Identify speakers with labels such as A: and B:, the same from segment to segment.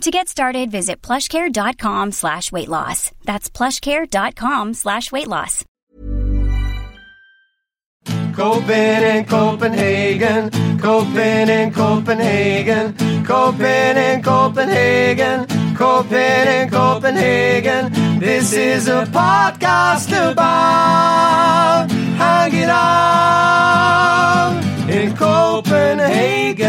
A: To get started, visit plushcare.com slash weight loss. That's plushcare.com slash weight loss.
B: Copen in Copenhagen, Copen in Copenhagen, Copen in Copenhagen, Copen in Copenhagen. This is a podcast about hanging out in Copenhagen.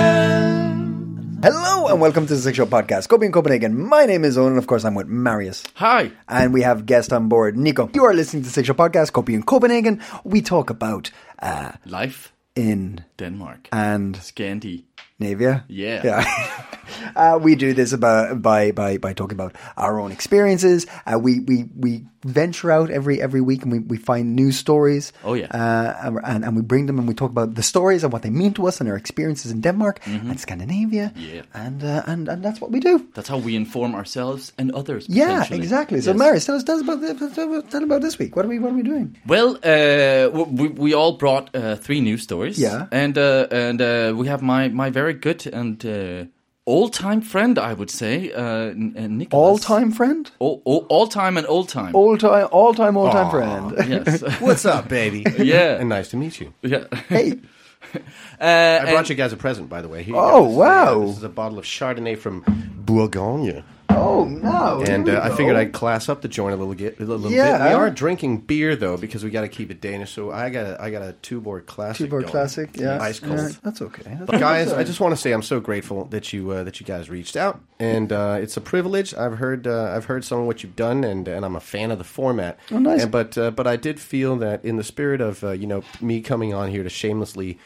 C: Hello and welcome to the Six Show Podcast. Kobe in Copenhagen. My name is Owen, and of course, I'm with Marius.
D: Hi.
C: And we have guest on board, Nico. You are listening to the Six Show Podcast, Kobe in Copenhagen. We talk about uh,
D: Life
C: in
D: Denmark.
C: and
D: Scandinavia.
C: Navia.
D: Yeah.
C: uh, we do this about by by by talking about our own experiences. Uh, we we we venture out every every week and we, we find new stories.
D: Oh, yeah.
C: uh, and and we bring them and we talk about the stories and what they mean to us and our experiences in Denmark and Scandinavia.
D: Mm-hmm. Yeah.
C: and uh, and and that's what we do.
D: That's how we inform ourselves and others.
C: Yeah, exactly. So,
D: Yes.
C: Marius, tell us, tell us about tell about this week. What are we what are we doing?
D: Well, uh, we, we all brought uh, three news stories.
C: Yeah.
D: And uh, and uh, we have my, my very good and old time friend, I would say, uh, N- uh, Nicholas.
C: All time friend,
D: All, all, all time and old time.
C: all time, all time, all time friend.
D: Yes.
B: What's up, baby?
D: Yeah.
B: and nice to meet you.
D: yeah.
C: hey,
D: Uh,
B: I brought you guys a present, by the way. Here
C: Oh,
B: go. This
C: wow.
B: this is a bottle of Chardonnay from Bourgogne.
C: Oh no,
B: And uh, I figured I'd class up the joint a little, get, a little
C: Yeah.
B: bit. We are drinking beer though because we got to keep it Danish. So I got a, I got a Tuborg classic.
C: Tuborg
B: going.
C: classic. Yeah,
B: ice cold.
C: Yeah, that's okay. That's
B: But guys. I just want to say I'm so grateful that you uh, that you guys reached out, and uh, it's a privilege. I've heard uh, I've heard some of what you've done, and and I'm a fan of the format.
C: Oh, nice.
B: And, but uh, but I did feel that in the spirit of uh, you know me coming on here to shamelessly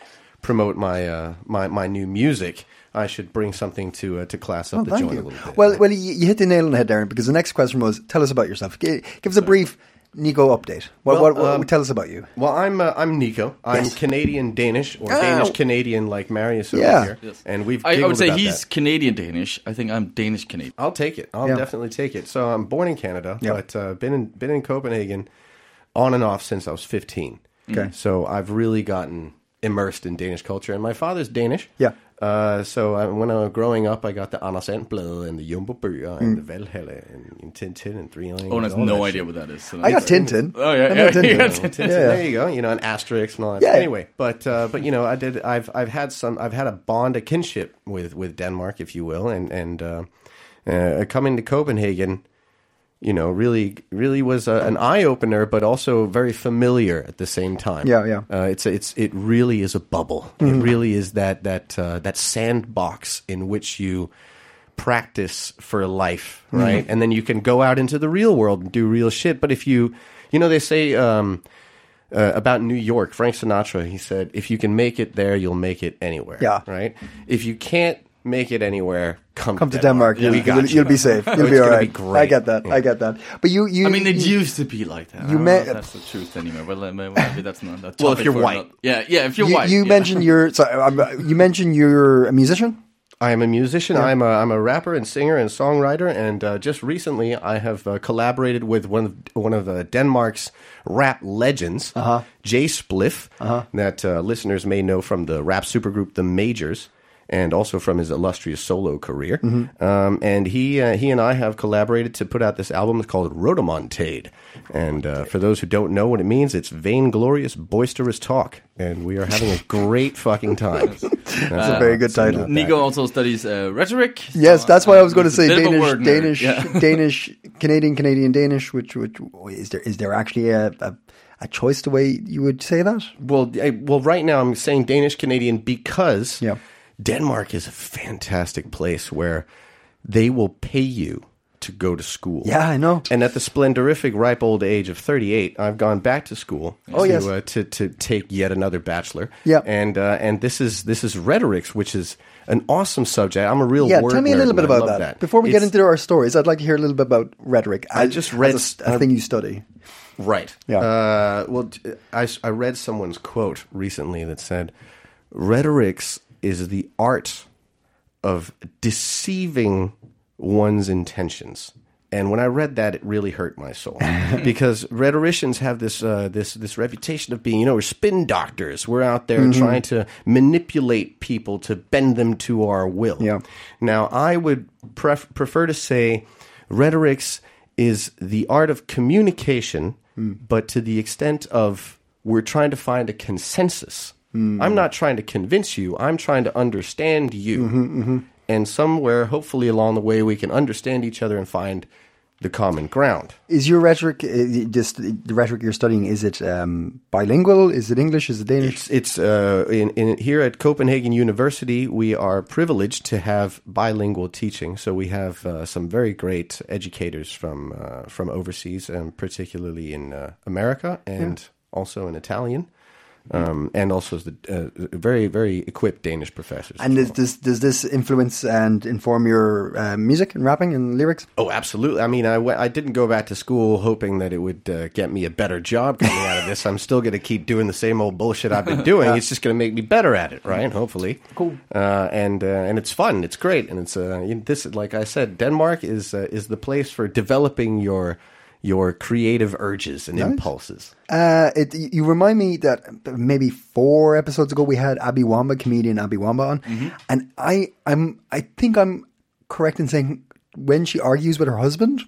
B: promote my uh, my my new music, I should bring something to uh, to class up
C: Oh,
B: the joint
C: you.
B: a little bit.
C: Well, well, you, you hit the nail on the head, Darren. Because the next question was, tell us about yourself. Give, give us a brief Nico update. What,
B: Well,
C: what, what
B: um,
C: tell us about you?
B: Well, I'm uh, I'm Nico. I'm
C: Yes.
B: Canadian Danish or
C: Oh.
B: Danish Canadian like Marius over
C: Yeah.
B: here,
D: Yes.
B: and we've.
D: I, I would say he's
B: that.
D: Canadian Danish. I think I'm Danish Canadian.
B: I'll take it. I'll
C: Yeah.
B: definitely take it. So I'm born in Canada,
C: Yeah.
B: but uh, been in been in Copenhagen on and off since I was 15.
C: Okay.
B: So I've really gotten immersed in Danish culture, and my father's Danish.
C: Yeah.
B: Uh, so I, when I was growing up, I got the Anders Blad and the Jumbo Bøger
C: Mm.
B: and the Valhalla and, and Tintin and Three Lions.
D: Owen has no
B: that
D: idea
B: shit.
D: what that is. so
C: I got Tintin.
D: Oh, yeah,
C: I
D: yeah,
C: Tintin.
D: you got
B: Tintin,
D: Tintin.
C: Yeah.
B: There you go. You know, an Asterix and all that.
C: Yeah.
B: Anyway, but uh, but you know, I did. I've I've had some. I've had a bond, a kinship with with Denmark, if you will, and and uh, uh, coming to Copenhagen, you know, really really was a, an eye opener, but also very familiar at the same time.
C: Yeah, yeah.
B: Uh, it's it's it really is a bubble. It really is that that uh, that sandbox in which you practice for life, right? And then you can go out into the real world and do real shit. But if you, you know, they say um, uh, about New York, Frank Sinatra, he said, if you can make it there, you'll make it anywhere.
C: Yeah.
B: Right? If you can't make it anywhere, come,
C: Come to Denmark.
B: We
C: You'll,
B: got
C: you'll,
B: you.
C: you'll be safe. You'll
B: It's
C: be all right.
B: be great.
C: I get that. I get that. But you, you.
D: I mean, it
C: you,
D: used to be like that. I
C: you
D: don't
C: may-
D: know if that's the truth anymore. Well, uh, maybe that's not. That
B: Well, if you're white.
D: another- yeah, yeah. If you're
C: you,
D: white,
C: you
D: yeah.
C: mentioned you're. So, um, you mentioned you're a musician.
B: I am a musician. I'm a I'm a rapper and singer and songwriter. And uh, just recently, I have uh, collaborated with one of one of uh, Denmark's rap legends, uh-huh. Jay Spliff, uh-huh. that uh, listeners may know from the rap supergroup The Majors. And also from his illustrious solo career, um, and he uh, he and I have collaborated to put out this album. It's called Rhodomontade, and uh, for those who don't know what it means, it's vainglorious, boisterous talk, and we are having a great fucking time.
C: That's a very good title.
D: Nico also studies uh, rhetoric.
C: Yes,
D: so,
C: that's
D: uh,
C: why I was going to say
D: bit of a
C: Danish. Danish,
D: Yeah.
C: Danish, Canadian, Canadian, Danish. Which, which is there? Is there actually a, a a choice the way you would say that?
B: Well, I, well, right now I'm saying Danish Canadian because
C: Yeah.
B: Denmark is a fantastic place where they will pay you to go to school.
C: Yeah, I know.
B: And at the splendorific ripe old age of 38, I've gone back to school
C: Oh,
B: to,
C: yes.
B: uh, to to take yet another bachelor.
C: Yeah.
B: And uh, and this is this is rhetorics, which is an awesome subject. I'm a real
C: Yeah, tell me a little bit about
B: love
C: that. Before we get into our stories, I'd like to hear a little bit about rhetoric.
B: I
C: as-
B: just read
C: a, a thing you study.
B: Right.
C: Yeah.
B: Uh, well, I read someone's quote recently that said, "Rhetorics is the art of deceiving one's intentions." And when I read that, it really hurt my soul because rhetoricians have this uh, this this reputation of being, you know, we're spin doctors. We're out there
C: Mm-hmm.
B: trying to manipulate people to bend them to our will.
C: Yeah.
B: Now, I would pref- prefer to say rhetorics is the art of communication, but to the extent of we're trying to find a consensus. I'm not trying to convince you, I'm trying to understand you. And somewhere, hopefully, along the way, we can understand each other and find the common ground.
C: Is your rhetoric uh, just the rhetoric you're studying? Is it um, bilingual? Is it English? Is it Danish?
B: It's it's uh, in, in here at Copenhagen University. We are privileged to have bilingual teaching, so we have uh, some very great educators from uh, from overseas, and particularly in uh, America, and also in Italian, um, and also the uh, very very equipped Danish professors.
C: and does, does does this influence and inform your uh, music and rapping and lyrics?
B: Oh, absolutely. I mean, I went, I didn't go back to school hoping that it would uh, get me a better job coming out of this. I'm still going to keep doing the same old bullshit I've been doing. It's just going to make me better at it, right? Hopefully.
C: Cool.
B: Uh, and uh, and it's fun. It's great. And it's uh, this like I said, Denmark is uh, is the place for developing your your creative urges and impulses.
C: Uh, it you remind me that maybe four episodes ago we had Abby Wamba, comedian Abby Wamba, on, and I I'm I think I'm correct in saying when she argues with her husband,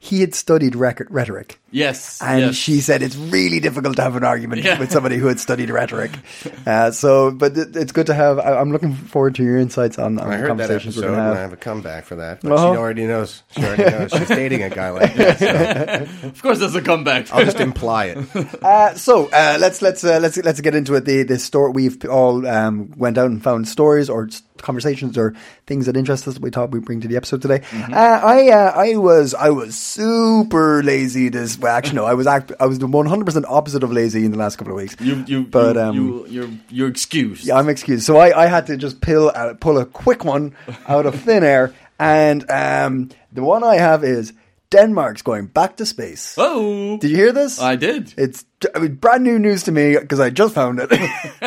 C: he had studied rhetoric.
D: Yes.
C: And
D: yes.
C: she said it's really difficult to have an argument
D: Yeah.
C: with somebody who had studied rhetoric. Uh, so, but it, it's good to have. I, I'm looking forward to your insights on, on
B: I
C: the
B: heard that
C: conversations
B: episode,
C: we're going
B: I
C: to have.
B: have a comeback for that. But
C: Uh-huh.
B: she already knows. She already knows. She's dating a guy like that. So
D: of course, there's a comeback.
B: I'll just imply it.
C: Uh, so uh, let's let's uh, let's let's get into it. The the story we've all um, went out and found stories or s- conversations or things that interest us that we thought we'd bring to the episode today.
B: Mm-hmm.
C: Uh, I uh, I was I was super lazy this. Well, actually, no, I was act, I was the 100 percent opposite of lazy in the last couple of weeks.
D: You, you,
C: But,
D: you,
C: um,
D: you, you're, you're excused.
C: Yeah, I'm excused. So I, I had to just pull uh, pull a quick one out of thin air, and um, the one I have is Denmark's going back to space.
D: Oh,
C: Did you hear this?
D: I did.
C: It's I mean, brand new news to me because I just found it.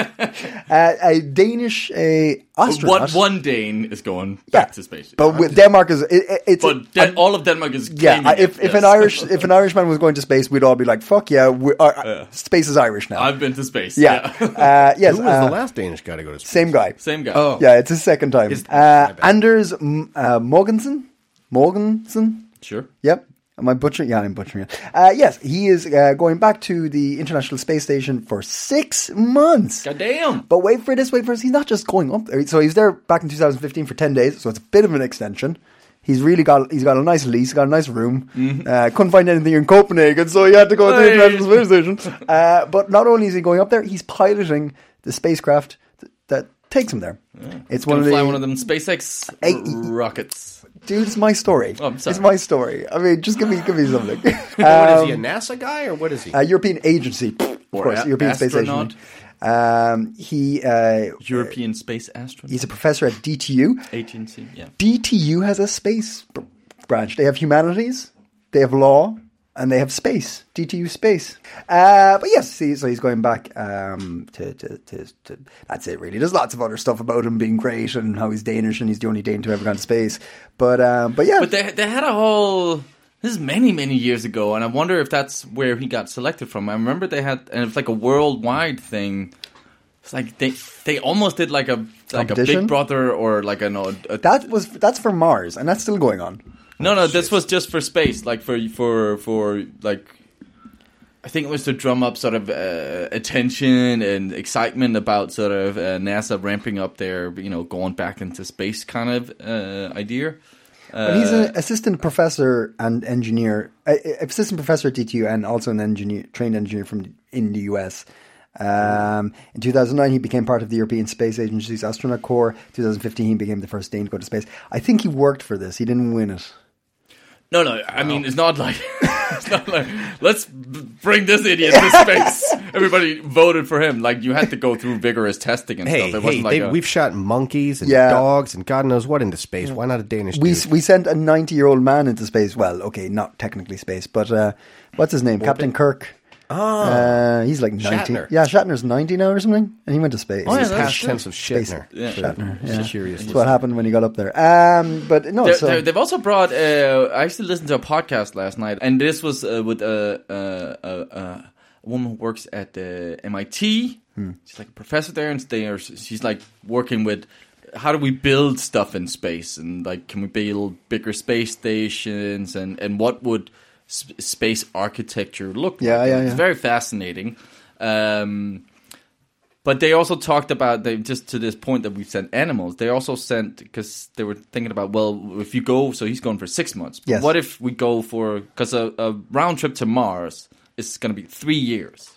C: uh, a Danish a astronaut.
D: What one Dane is going
C: Yeah,
D: back to space?
C: But with Denmark is it, it- it's
D: but Den- all of Denmark is
C: yeah. I- If
D: it,
C: if
D: yes.
C: an Irish if an Irishman was going to space, we'd all be like, "Fuck yeah, we are, space is Irish now."
D: I've been to space.
C: yeah. uh, yes.
B: Who was
C: uh,
B: the last Danish guy to go to space?
C: Same guy.
D: same guy.
B: Oh.
C: Yeah, it's his second time.
B: Is-
C: uh. Anders M- uh, Morgensen. Morgensen.
D: sure.
C: Yep. Am I butchering? Yeah, I'm butchering it. Uh, yes, he is uh, going back to the International Space Station for six months.
D: God damn.
C: But wait for this, wait for this. He's not just going up there. So he's there back in 2015 for 10 days. So it's a bit of an extension. He's really got he's got a nice lease, He got a nice room. Uh, couldn't find anything in Copenhagen, so he had to go to the International Space Station. Uh, but not only is he going up there, he's piloting the spacecraft th- that takes him there. It's one of the
D: fly one of them SpaceX rockets.
C: Dude. It's my story.
D: Oh, I'm sorry.
C: It's my story. I mean, just give me give me something.
B: what is he, a NASA guy, or what is he?
C: Uh, European agency, of
B: Or
C: course,
B: a-
C: European Space
D: astronaut?
C: Um, he uh,
D: European Space Astronaut
C: he's a professor at DTU.
D: Agency. Yeah.
C: DTU has a space branch. They have humanities, they have law, and they have space. DTU space. Uh, but yes, see, so he's going back um, to, to, to, to. That's it, really. There's lots of other stuff about him being great and how he's Danish and he's the only Dane to ever gone to space. But um, but yeah,
D: But they they had a whole. This is many many years ago, and I wonder if that's where he got selected from. I remember they had, and it's like a worldwide thing. It's like they they almost did like a like a Big Brother or like an a,
C: that was that's for Mars, and that's still going on.
D: No no this was just for space like for for for like I think it was to drum up sort of uh, attention and excitement about sort of uh, NASA ramping up their you know going back into space kind of uh, idea.
C: But he's an assistant professor and engineer, uh, assistant professor at DTU, and also an engineer, trained engineer from in the US. Um, in 2009, he became part of the European Space Agency's astronaut corps. 2015, he became the first Dane to go to space. I think he worked for this. He didn't win it.
D: No, no. I mean, it's not like it's not like let's b- bring this idiot to space everybody voted for him. Like you had to go through vigorous testing and
B: Hey,
D: stuff. It
B: hey,
D: wasn't like
B: they,
D: a,
B: we've shot monkeys and
C: Yeah.
B: dogs and God knows what into space. Why not a Danish
C: We
B: dude?
C: we sent a ninety year old man into space. Well, okay, not technically space, but uh, what's his name? Captain Kirk. Oh, uh, he's like ninety.
B: Shatner.
C: Yeah, Shatner's ninety now or something, and he went to space.
D: Oh, yeah,
B: His
D: that's
B: past tense of
C: Space.
B: Shatner.
D: Yeah.
C: Shatner,
B: the
C: yeah.
B: Curious.
C: That's what happened when he got up there. Um, but no,
D: They're-
C: so
D: they're- they've also brought. Uh, I actually listened to a podcast last night, and this was uh, with a, uh, uh, uh, a woman who works at the MIT.
C: Hmm.
D: She's like a professor there, and they are, she's like working with how do we build stuff in space, and like can we build bigger space stations, and and what would sp- space architecture look
C: Yeah,
D: like?
C: yeah,
D: It's very fascinating. Um, but they also talked about they just to this point that we've sent animals. They also sent because they were thinking about well, if you go, so he's going for six months.
C: Yes.
D: What if we go for because a, a round trip to Mars is going to be three years.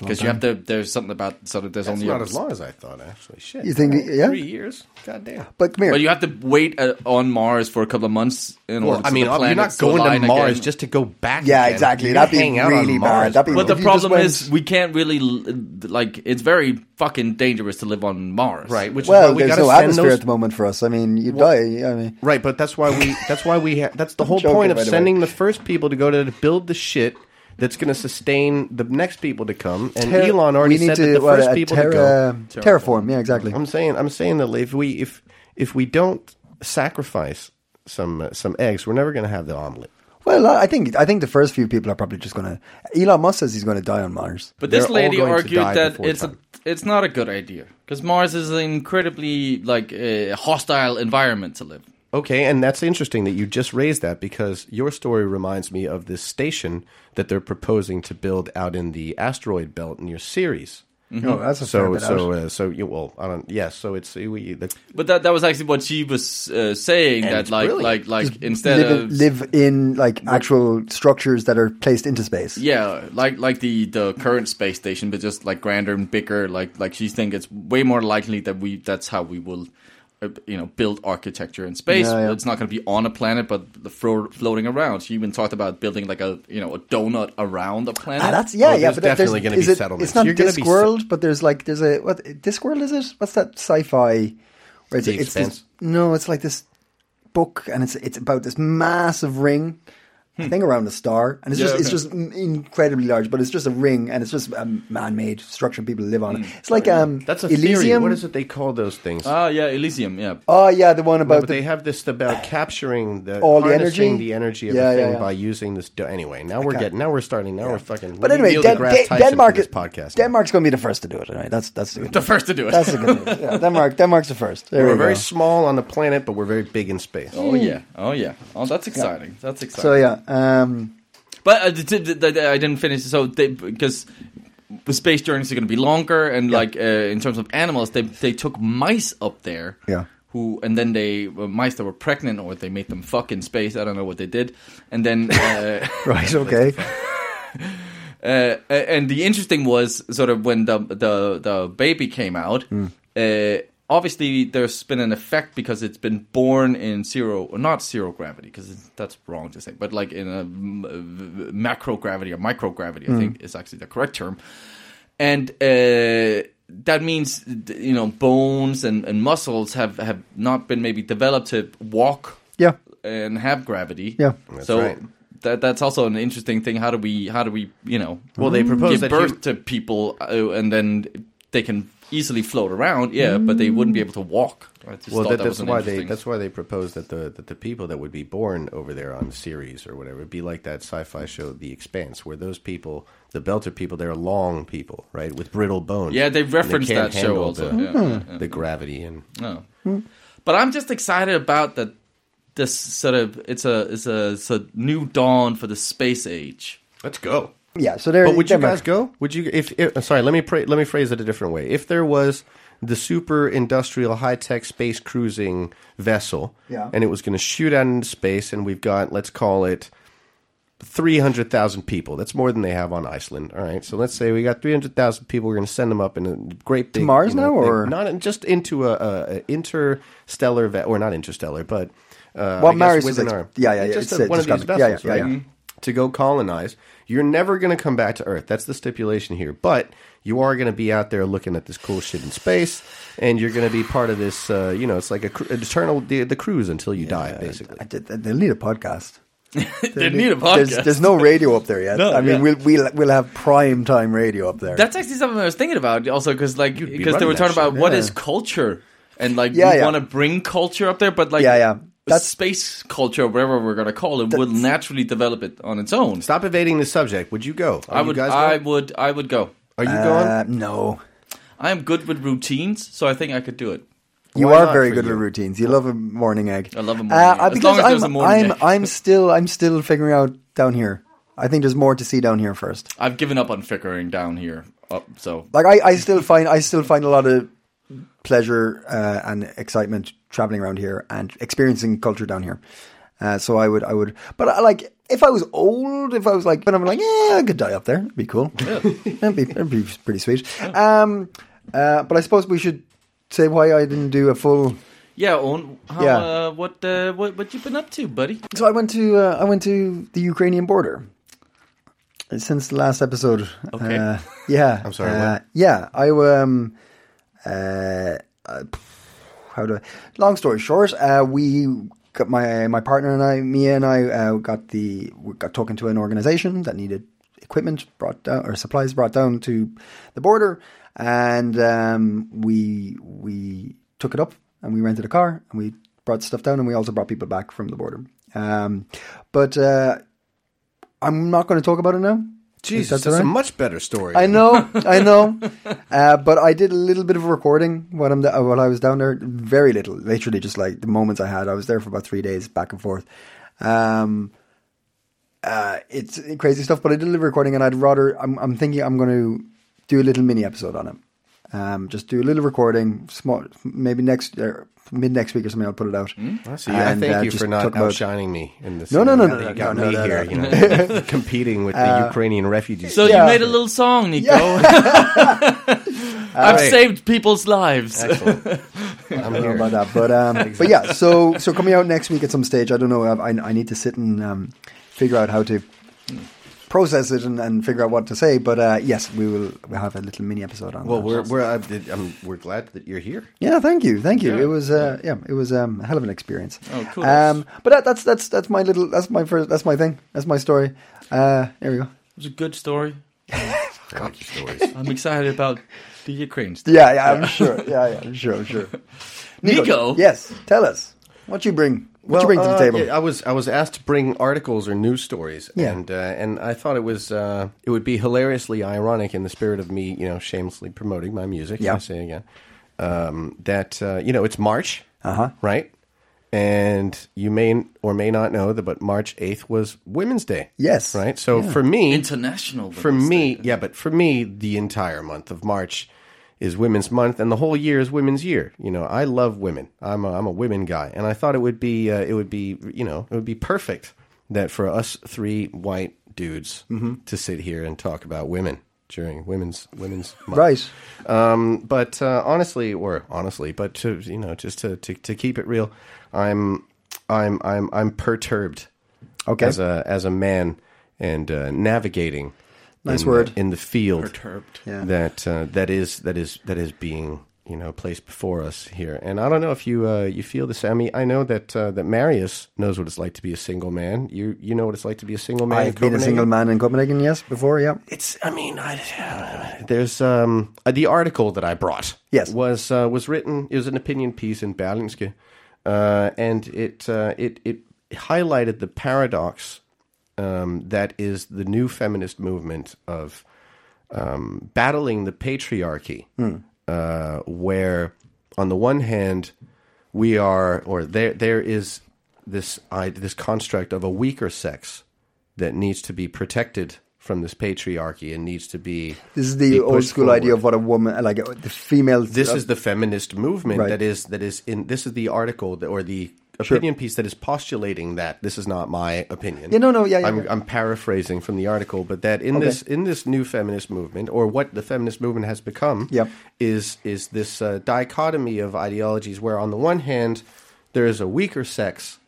D: Because you have to, there's something about sort of there's
B: That's
D: only
B: not
D: a-
B: as long as I thought, actually. Shit.
C: You think-
B: All right,
C: yeah?
B: Three years? God damn.
C: but come here.
D: But you have to wait uh, on Mars for a couple of months in
B: Well,
D: order.
B: I
D: for
B: mean,
D: the
B: you're not going to Mars
D: again.
B: just to go back.
C: Yeah,
B: again.
C: exactly.
B: You're
C: That'd be
B: hang out on
C: really bad.
B: Mars,
C: That'd be-
D: But the
C: If you just
D: problem
C: went-
D: is we can't really like. It's very fucking dangerous to live on Mars,
B: right. Which
C: well,
B: is why we
C: there's
B: gotta
C: no atmosphere
B: those
C: at the moment for us. I mean, you die. I mean,
B: Right, but that's why we. That's why we. Ha- that's the whole point of sending the first people to go to build the shit that's going to sustain the next people to come. And
C: ter-
B: Elon already
C: we need
B: said
C: to,
B: that the
C: what,
B: first people
C: terra-
B: to go.
C: terraform. Yeah, exactly.
B: I'm saying. I'm saying that if we if if we don't sacrifice some uh, some eggs, we're never going to have the omelet.
C: Well, I think I think the first few people are probably just going to. Elon Musk says he's going to die on Mars.
D: But this
B: They're all
D: lady argued that
B: before
D: it's a, it's not a good idea because Mars is an incredibly like uh, hostile environment to live.
B: Okay, and that's interesting that you just raised that because your story reminds me of this station that they're proposing to build out in the asteroid belt near Ceres.
C: Oh, that's a fair
B: So
C: bit
B: so
C: out.
B: uh, so you well I don't yes so it's we, the,
D: But that that was actually what she was uh, saying that
B: it's
D: like
B: brilliant.
D: like like instead
C: live,
D: of
C: live in like actual structures that are placed into space.
D: yeah like like the the current space station but just like grander and bigger like like she think it's way more likely that we that's how we will you know build architecture in space
C: Yeah, yeah.
D: it's not going to be on a planet but the flo- floating around You even talked about building like a you know a donut around a planet
C: Ah, that's yeah,
B: Oh,
C: yeah. But that-
B: definitely
C: there's-
B: gonna be
C: it-
B: settlements.
C: It's not
B: You're gonna be
C: Discworld, but there's like there's a what Discworld is it? What's that sci-fi? Where it's, it's this, no, it's like this book, and it's it's about this massive ring. I think around a star, and it's
D: Yeah,
C: just it's just incredibly large, but it's just a ring, and it's just a man-made structure. People live on it. It's like um,
B: that's a
C: Elysium.
B: theory. What is it they call those things?
D: ah yeah Elysium yeah
C: Oh yeah, the one about
B: but
C: the,
B: they have this about capturing the
C: All the energy?
B: the energy of
C: Yeah,
B: a thing
C: yeah.
B: by using this. Do- anyway, now we're getting now we're starting now we're fucking.
C: But anyway, Den-
B: deGrasse
C: Den-
B: Tyson
C: Denmark
B: for
C: is
B: this podcast.
C: Denmark's going to be the first to do it. Right? That's that's the,
D: the first to do it
C: That's the good news. Yeah, Denmark. Denmark's the first. There
B: We're
C: we
B: very
C: go.
B: small on the planet, but we're very big in space.
D: oh yeah oh yeah oh that's exciting that's exciting
C: So yeah, um,
D: But uh, th- th- I didn't finish. So because the space journeys are going to be longer, and
C: Yeah.
D: like uh, in terms of animals, they they took mice up there.
C: Yeah.
D: Who and then they uh, mice that were pregnant, or they made them fuck in space. I don't know what they did, and then. Uh,
C: right, okay.
D: Uh, and the interesting was sort of when the the the baby came out.
C: Hmm.
D: Uh, obviously, there's been an effect because it's been born in zero, or not zero gravity, because that's wrong to say, but like in a m- uh, macro gravity or microgravity, I think is actually the correct term. And uh, that means you know bones and, and muscles have have not been maybe developed to walk
C: Yeah.
D: and have gravity.
C: Yeah.
B: That's
D: so
B: right.
D: that that's also an interesting thing. How do we how do we you know
B: Well, they propose
D: give
B: that
D: birth
B: you-
D: to people uh, and then they can easily float around? Yeah, but they wouldn't be able to walk.
B: Well, that,
D: that
B: that's why they that's why they proposed that the that the people that would be born over there on Ceres or whatever would be like that sci-fi show The Expanse, where those people, the Belter people, they're long people, right, with brittle bones.
D: yeah, they
B: they
D: referenced
B: can't
D: that show also.
B: the,
D: Yeah, yeah, yeah.
B: the gravity and
D: Oh. But I'm just excited about that. This sort of it's a it's a, it's a new dawn for the space age.
B: let's go.
C: Yeah. So there.
B: But would you guys go? Would you? If, if sorry, let me pra- let me phrase it a different way. If there was the super industrial high tech space cruising vessel,
C: Yeah.
B: and it was going to shoot out into space, and we've got let's call it three hundred thousand people. That's more than they have on Iceland. All right, so let's say we got three hundred thousand people. We're going to send them up in a great big
C: Mars
B: you know,
C: now, or-
B: not in- just into a, a, interstellar ve- or not interstellar, but uh,
C: Well, Marius is ex-
B: our
C: yeah, yeah, yeah,
B: just
C: it's-
B: a-
C: it's
B: one of these vessels,
C: yeah, yeah,
B: right?
C: yeah.
B: to go colonize. You're never going to come back to Earth. That's the stipulation here. But you are going to be out there looking at this cool shit in space, and you're going to be part of this. Uh, you know, it's like a, cru- an eternal the, the cruise until you die, basically.
C: I did, they'll need a podcast.
D: they need a podcast.
C: there's no radio up there yet.
D: No,
C: I mean,
D: yeah.
C: we'll, we'll we'll have prime time radio up there.
D: That's actually something I was thinking about also because like
B: be
D: because they were talking
B: that
D: about
B: shit,
D: what
C: yeah.
D: is culture and like
C: Yeah,
D: we
C: yeah.
D: want to bring culture up there, but like
C: Yeah, yeah.
D: The
C: That's-
D: space culture, whatever we're gonna call it, will naturally develop it on its own.
B: Stop evading the subject. Would you go? Are
D: I
B: you
D: would,
B: guys
D: I would, I would go.
B: Are you
C: Uh,
B: going?
C: no.
D: I am good with routines, so I think I could do it.
C: You
B: Why
C: are very good
B: you?
C: with routines. You love a morning egg.
D: I love a morning
C: Uh,
D: egg. As
C: because
D: long as
C: I'm,
D: there's a morning
C: I'm,
D: egg.
C: I'm still, I'm still figuring out down here. I think there's more to see down here first.
D: I've given up on figuring down here. Up, so
C: Like I, I still find, I still find a lot of pleasure uh, and excitement traveling around here and experiencing culture down here. Uh, so I would, I would, but I, like if I was old, if I was like, but I'm like, yeah, I could die up there. It'd be cool. that'd be, that'd be pretty sweet. Um, uh, but I suppose we should say why I didn't do a full.
D: yeah, Owen, how,
C: Yeah.
D: Uh, what, uh, what, what you been up to, buddy?
C: So I went to, uh, I went to the Ukrainian border. Since the last episode,
D: Okay.
C: uh, yeah,
B: I'm sorry,
C: uh, yeah, I um, uh, uh, how do I? Long story short, uh, we got my my partner and I, Mia and I, uh, got the got talking to an organization that needed equipment brought down or supplies brought down to the border, and um, we we took it up and we rented a car and we brought stuff down and we also brought people back from the border. Um, but uh, I'm not going to talk about it now.
B: Jesus,
C: that's
B: that's,
C: all
B: a much better story.
C: I know, I know. Uh, but I did a little bit of recording when I'm da- while I was down there. Very little, literally just like the moments I had. I was there for about three days, back and forth. Um, uh, it's crazy stuff. But I did a little recording, and I'd rather. I'm, I'm thinking I'm going to do a little mini episode on it. Um, just do a little recording, small, maybe next uh, mid next week or something. I'll put it out.
B: I see. I
C: And,
B: thank
C: uh,
B: you for not
C: talk
B: outshining me in this.
C: No, no, no, no, no,
B: You got
C: no,
B: me
C: no,
B: here,
C: no,
B: you know, competing with the Ukrainian refugees.
D: So
C: Yeah.
D: you made a little song, Nico. I've
B: Right.
D: saved people's lives.
B: I'm
C: don't know
B: here.
C: about that, but um, but yeah. So so coming out next week at some stage. I don't know. I, I need to sit and um, figure out how to process it and, and figure out what to say. But uh, yes, we will we'll have a little mini episode on.
B: Well,
C: that.
B: we're we're I I'm, we're glad that you're here.
C: yeah. Thank you, thank you.
D: Yeah.
C: It was uh, yeah, it was um, a hell of an experience.
D: Oh, cool.
C: Um, but that, that's that's that's my little that's my first that's my thing. That's my story. Uh, there we go.
D: It was a good story.
B: I like your stories.
D: I'm excited about the Ukraine stuff.
C: Yeah, yeah. I'm sure. Yeah, yeah. I'm sure. I'm sure.
D: Nico?
C: Yes. Tell us what you bring. What you bring to the
B: uh,
C: table.
B: yeah, I was I was asked to bring articles or news stories,
C: Yeah.
B: and uh, and I thought it was uh, it would be hilariously ironic in the spirit of me, you know, shamelessly promoting my music.
C: Yeah.
B: I say again um, that uh, you know it's March,
C: Uh-huh.
B: right? And you may or may not know that, but March eighth was Women's Day.
C: Yes.
B: right. So for me,
D: International.
B: for me,
D: Day.
B: yeah, but for me, the entire month of March is Women's Month, and the whole year is Women's Year. You know, I love women. I'm a, I'm a women guy, and I thought it would be uh, it would be you know it would be perfect that for us three white dudes
C: Mm-hmm.
B: to sit here and talk about women during Women's Women's Month.
C: Right.
B: Um, but uh, honestly, or honestly, but to you know, just to, to, to keep it real, I'm I'm I'm I'm perturbed.
C: Okay.
B: As a as a man and uh, navigating.
C: Nice
B: in
C: word.
B: In the field
D: Perturbed.
C: Yeah.
B: that uh, that is that is that is being you know placed before us here. And I don't know if you uh, you feel the same. I, mean, I know that uh, that Marius knows what it's like to be a single man. You you know what it's like to be a single man.
C: I've been a single man in Copenhagen, yes, before, yeah.
B: It's. I mean, I, there's um uh, the article that I brought.
C: Yes.
B: was uh, was written. It was an opinion piece in Berlingske, uh, and it uh, it it highlighted the paradox um, that is the new feminist movement of um, battling the patriarchy, uh, where on the one hand we are, or there there is this I, this construct of a weaker sex that needs to be protected from this patriarchy and needs to be.
C: This is the old school idea of what a woman, like the female.
B: This is the feminist movement
C: Right.
B: that is that is in. This is the article that, or the opinion piece that is postulating that. This is not my opinion.
C: Yeah, no, no, yeah, yeah,
B: I'm,
C: yeah.
B: I'm paraphrasing from the article, but that in
C: Okay.
B: this in this new feminist movement, or what the feminist movement has become,
C: Yep.
B: is is this uh, dichotomy of ideologies where on the one hand there is a weaker sex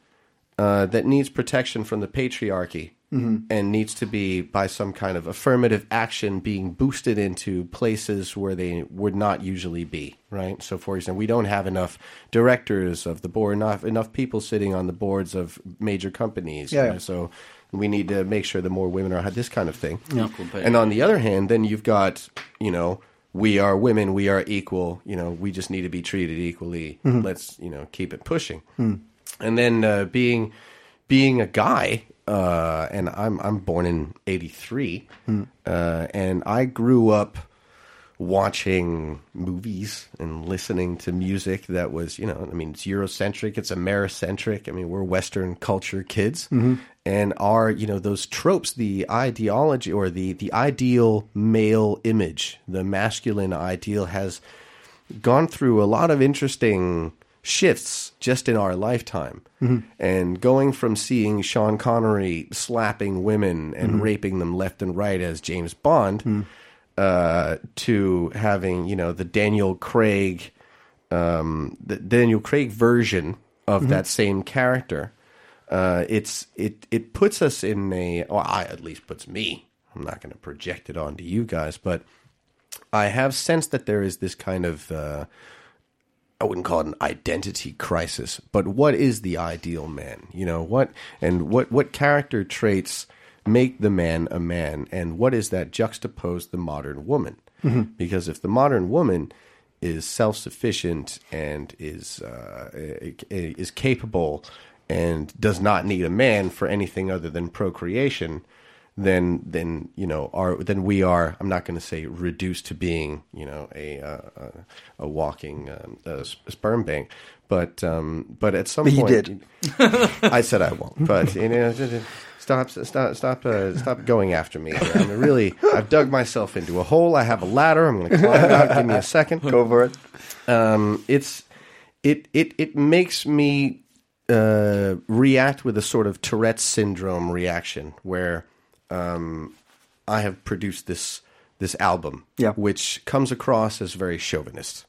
B: uh, that needs protection from the patriarchy, Mm-hmm. and needs to be by some kind of affirmative action being boosted into places where they would not usually be. Right. So, for example, we don't have enough directors of the board, not enough people sitting on the boards of major companies.
C: Yeah,
B: you know,
C: yeah.
B: so we need to make sure that more women are had this kind of thing.
D: Pay.
B: And on the other hand, then you've got, you know, we are women, we are equal, you know, we just need to be treated equally. Mm-hmm. Let's, you know, keep it pushing. Hmm. And then uh, being being a guy, uh, and I'm I'm born in '83, uh, and I grew up watching movies and listening to music that was, you know, I mean, it's Eurocentric, it's Americentric. I mean, we're Western culture kids, and our, you know, those tropes, the ideology or the the ideal male image, the masculine ideal has gone through a lot of interesting shifts just in our lifetime. And going from seeing Sean Connery slapping women and raping them left and right as James Bond uh, to having, you know, the Daniel Craig um, the Daniel Craig version of that same character. Uh, it's it it puts us in a well, I at least puts me. I'm not going to project it onto you guys, but I have sensed that there is this kind of uh, I wouldn't call it an identity crisis, but what is the ideal man? You know what and what what character traits make the man a man, and what is that juxtaposed the modern woman? Because if the modern woman is self sufficient and is uh, is capable and does not need a man for anything other than procreation, then then you know are then we are I'm not going to say reduced to being you know a uh, a, a walking um, a sperm bank, but um, but at some
C: But
B: point
C: did.
B: I said I won't, but you know. Stop! Stop! Stop! Uh, stop going after me! I'm really. I've dug myself into a hole. I have a ladder. I'm going to climb out. Give me a second
C: Go for it.
B: um, it's it it it makes me uh, react with a sort of Tourette's syndrome reaction where um, I have produced this this album,
C: Yeah.
B: which comes across as very chauvinist.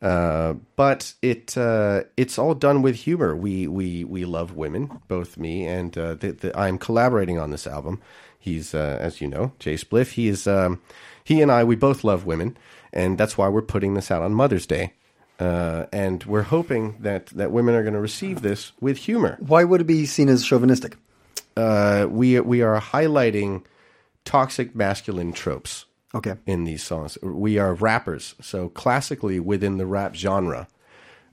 B: Uh, but it uh, it's all done with humor. We we we love women, both me and uh, the, the, I'm collaborating on this album. He's uh, as you know, Jay Spliff. He is um, he and I. We both love women, and that's why we're putting this out on Mother's Day. Uh, and we're hoping that that women are going to receive this with humor.
C: Why would it be seen as chauvinistic?
B: Uh, we we are highlighting toxic masculine tropes
C: Okay.
B: in these songs. We are rappers, so classically within the rap genre,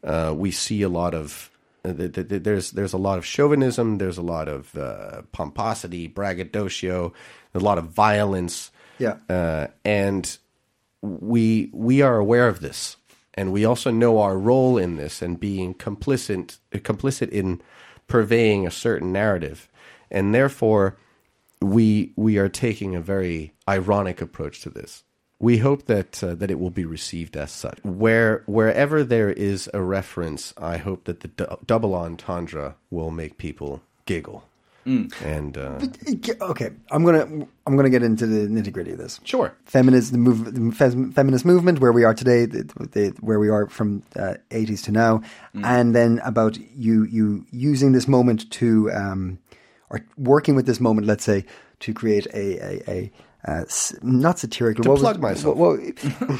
B: uh, we see a lot of uh, th- th- th- there's there's a lot of chauvinism, there's a lot of uh, pomposity, braggadocio, a lot of violence,
C: Yeah.
B: uh, and we we are aware of this, and we also know our role in this and being complicit complicit in purveying a certain narrative, and therefore we we are taking a very ironic approach to this. We hope that uh, that it will be received as such. Where wherever there is a reference, I hope that the du- double entendre will make people giggle. And uh,
C: Okay, I'm gonna I'm gonna get into the nitty gritty of this.
B: sure,
C: Feminist the move, the fem- feminist movement, where we are today, the, the, where we are from uh, 80s to now, and then about you you using this moment to um, or working with this moment, let's say, to create a a, a uh, not satirical
B: To
C: what was-
B: plug myself.
C: Well,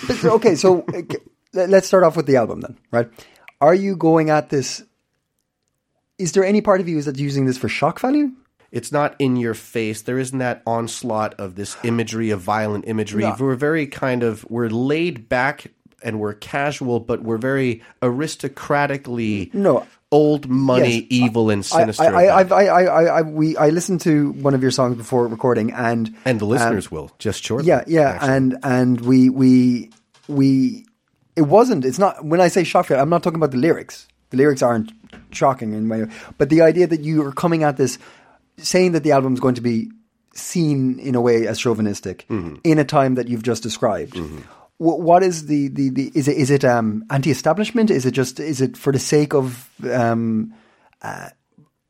C: but, okay, so let- let's start off with the album then, right? Are you going at this? Is there any part of you that's using this for shock value?
B: it's not in your face. There isn't that onslaught of this imagery of violent imagery.
C: No.
B: We're very kind of we're laid back and we're casual, but we're very aristocratically
C: No.
B: Old money,
C: Yes.
B: evil, and sinister.
C: I, I, I. I, I, I, we, I listened to one of your songs before recording, and
B: and the listeners will just shortly.
C: yeah, yeah,
B: actually.
C: and and we, we, we, it wasn't. It's not. When I say shocking, I'm not talking about the lyrics. The lyrics aren't shocking in my, but the idea that you are coming at this, saying that the album is going to be seen in a way as chauvinistic
B: Mm-hmm.
C: in a time that you've just described. Wh- What is the, the, the is it is it um, anti-establishment? Is it just is it for the sake of um, uh,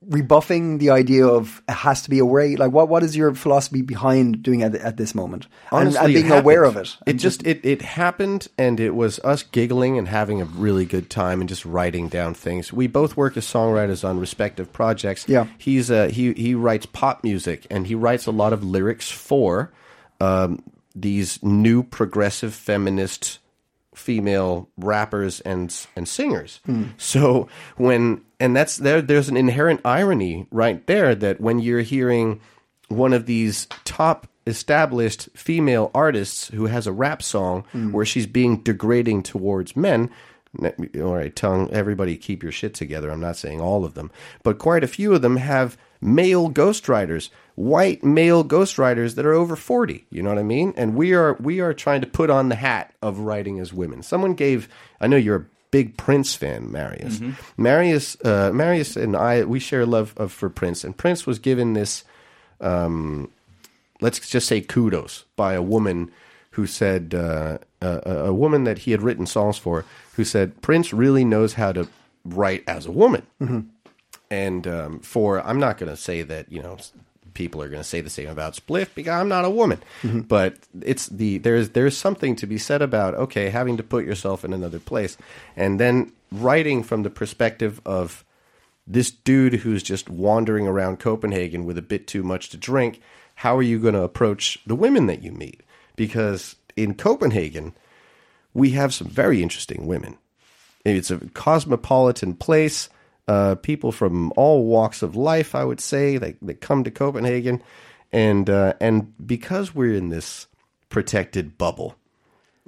C: rebuffing the idea of it has to be a way? Like, what what is your philosophy behind doing it at this moment
B: Honestly,
C: and
B: it
C: being aware of it?
B: It just it it happened, and it was us giggling and having a really good time and just writing down things. We both work as songwriters on respective projects.
C: Yeah.
B: he's uh he he writes pop music and he writes a lot of lyrics for um, these new progressive feminist female rappers and and singers. So when and that's there there's an inherent irony right there that when you're hearing one of these top established female artists who has a rap song where she's being degrading towards men all right tongue everybody keep your shit together i'm not saying all of them but quite a few of them have male ghostwriters white male ghostwriters that are over 40 you know what i mean? And we are we are trying to put on the hat of writing as women. Someone gave i know you're a big prince fan marius. Marius uh, marius and i we share a love of for prince and prince was given this let's just say kudos by a woman who said uh, a, a woman that he had written songs for who said prince really knows how to write as a woman. And um, for i'm not going to say that you know people are going to say the same about spliff because i'm not a woman mm-hmm. but it's the there's there's something to be said about okay having to put yourself in another place and then writing from the perspective of this dude who's just wandering around Copenhagen with a bit too much to drink, how are you going to approach the women that you meet? Because in Copenhagen, we have some very interesting women. It's a cosmopolitan place. Uh, people from all walks of life, I would say, they, they come to Copenhagen, and uh, and because we're in this protected bubble,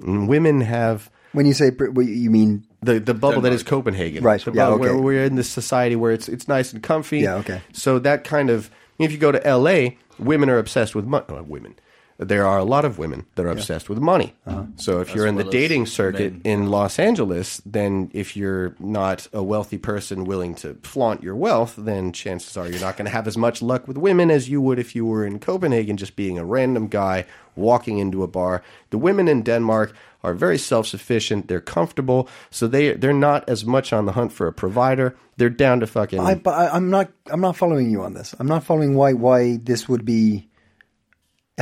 B: and women have
C: when you say Brit- you mean
B: the the bubble that is Copenhagen,
C: Right,
B: So
C: yeah,
B: bubble where we're in this society where it's it's nice and comfy.
C: Yeah, okay.
B: So that kind of if you go to L.A., women are obsessed with money. women. There are a lot of women that are obsessed with money.
C: Uh-huh.
B: So if you're in the dating circuit
D: men.
B: in Los Angeles, then if you're not a wealthy person willing to flaunt your wealth, then chances are you're not going to have as much luck with women as you would if you were in Copenhagen, just being a random guy walking into a bar. The women in Denmark are very self-sufficient. They're comfortable, so they they're not as much on the hunt for a provider. They're down to fucking.
C: I, but I, I'm not. I'm not following you on this. I'm not following why why this would be.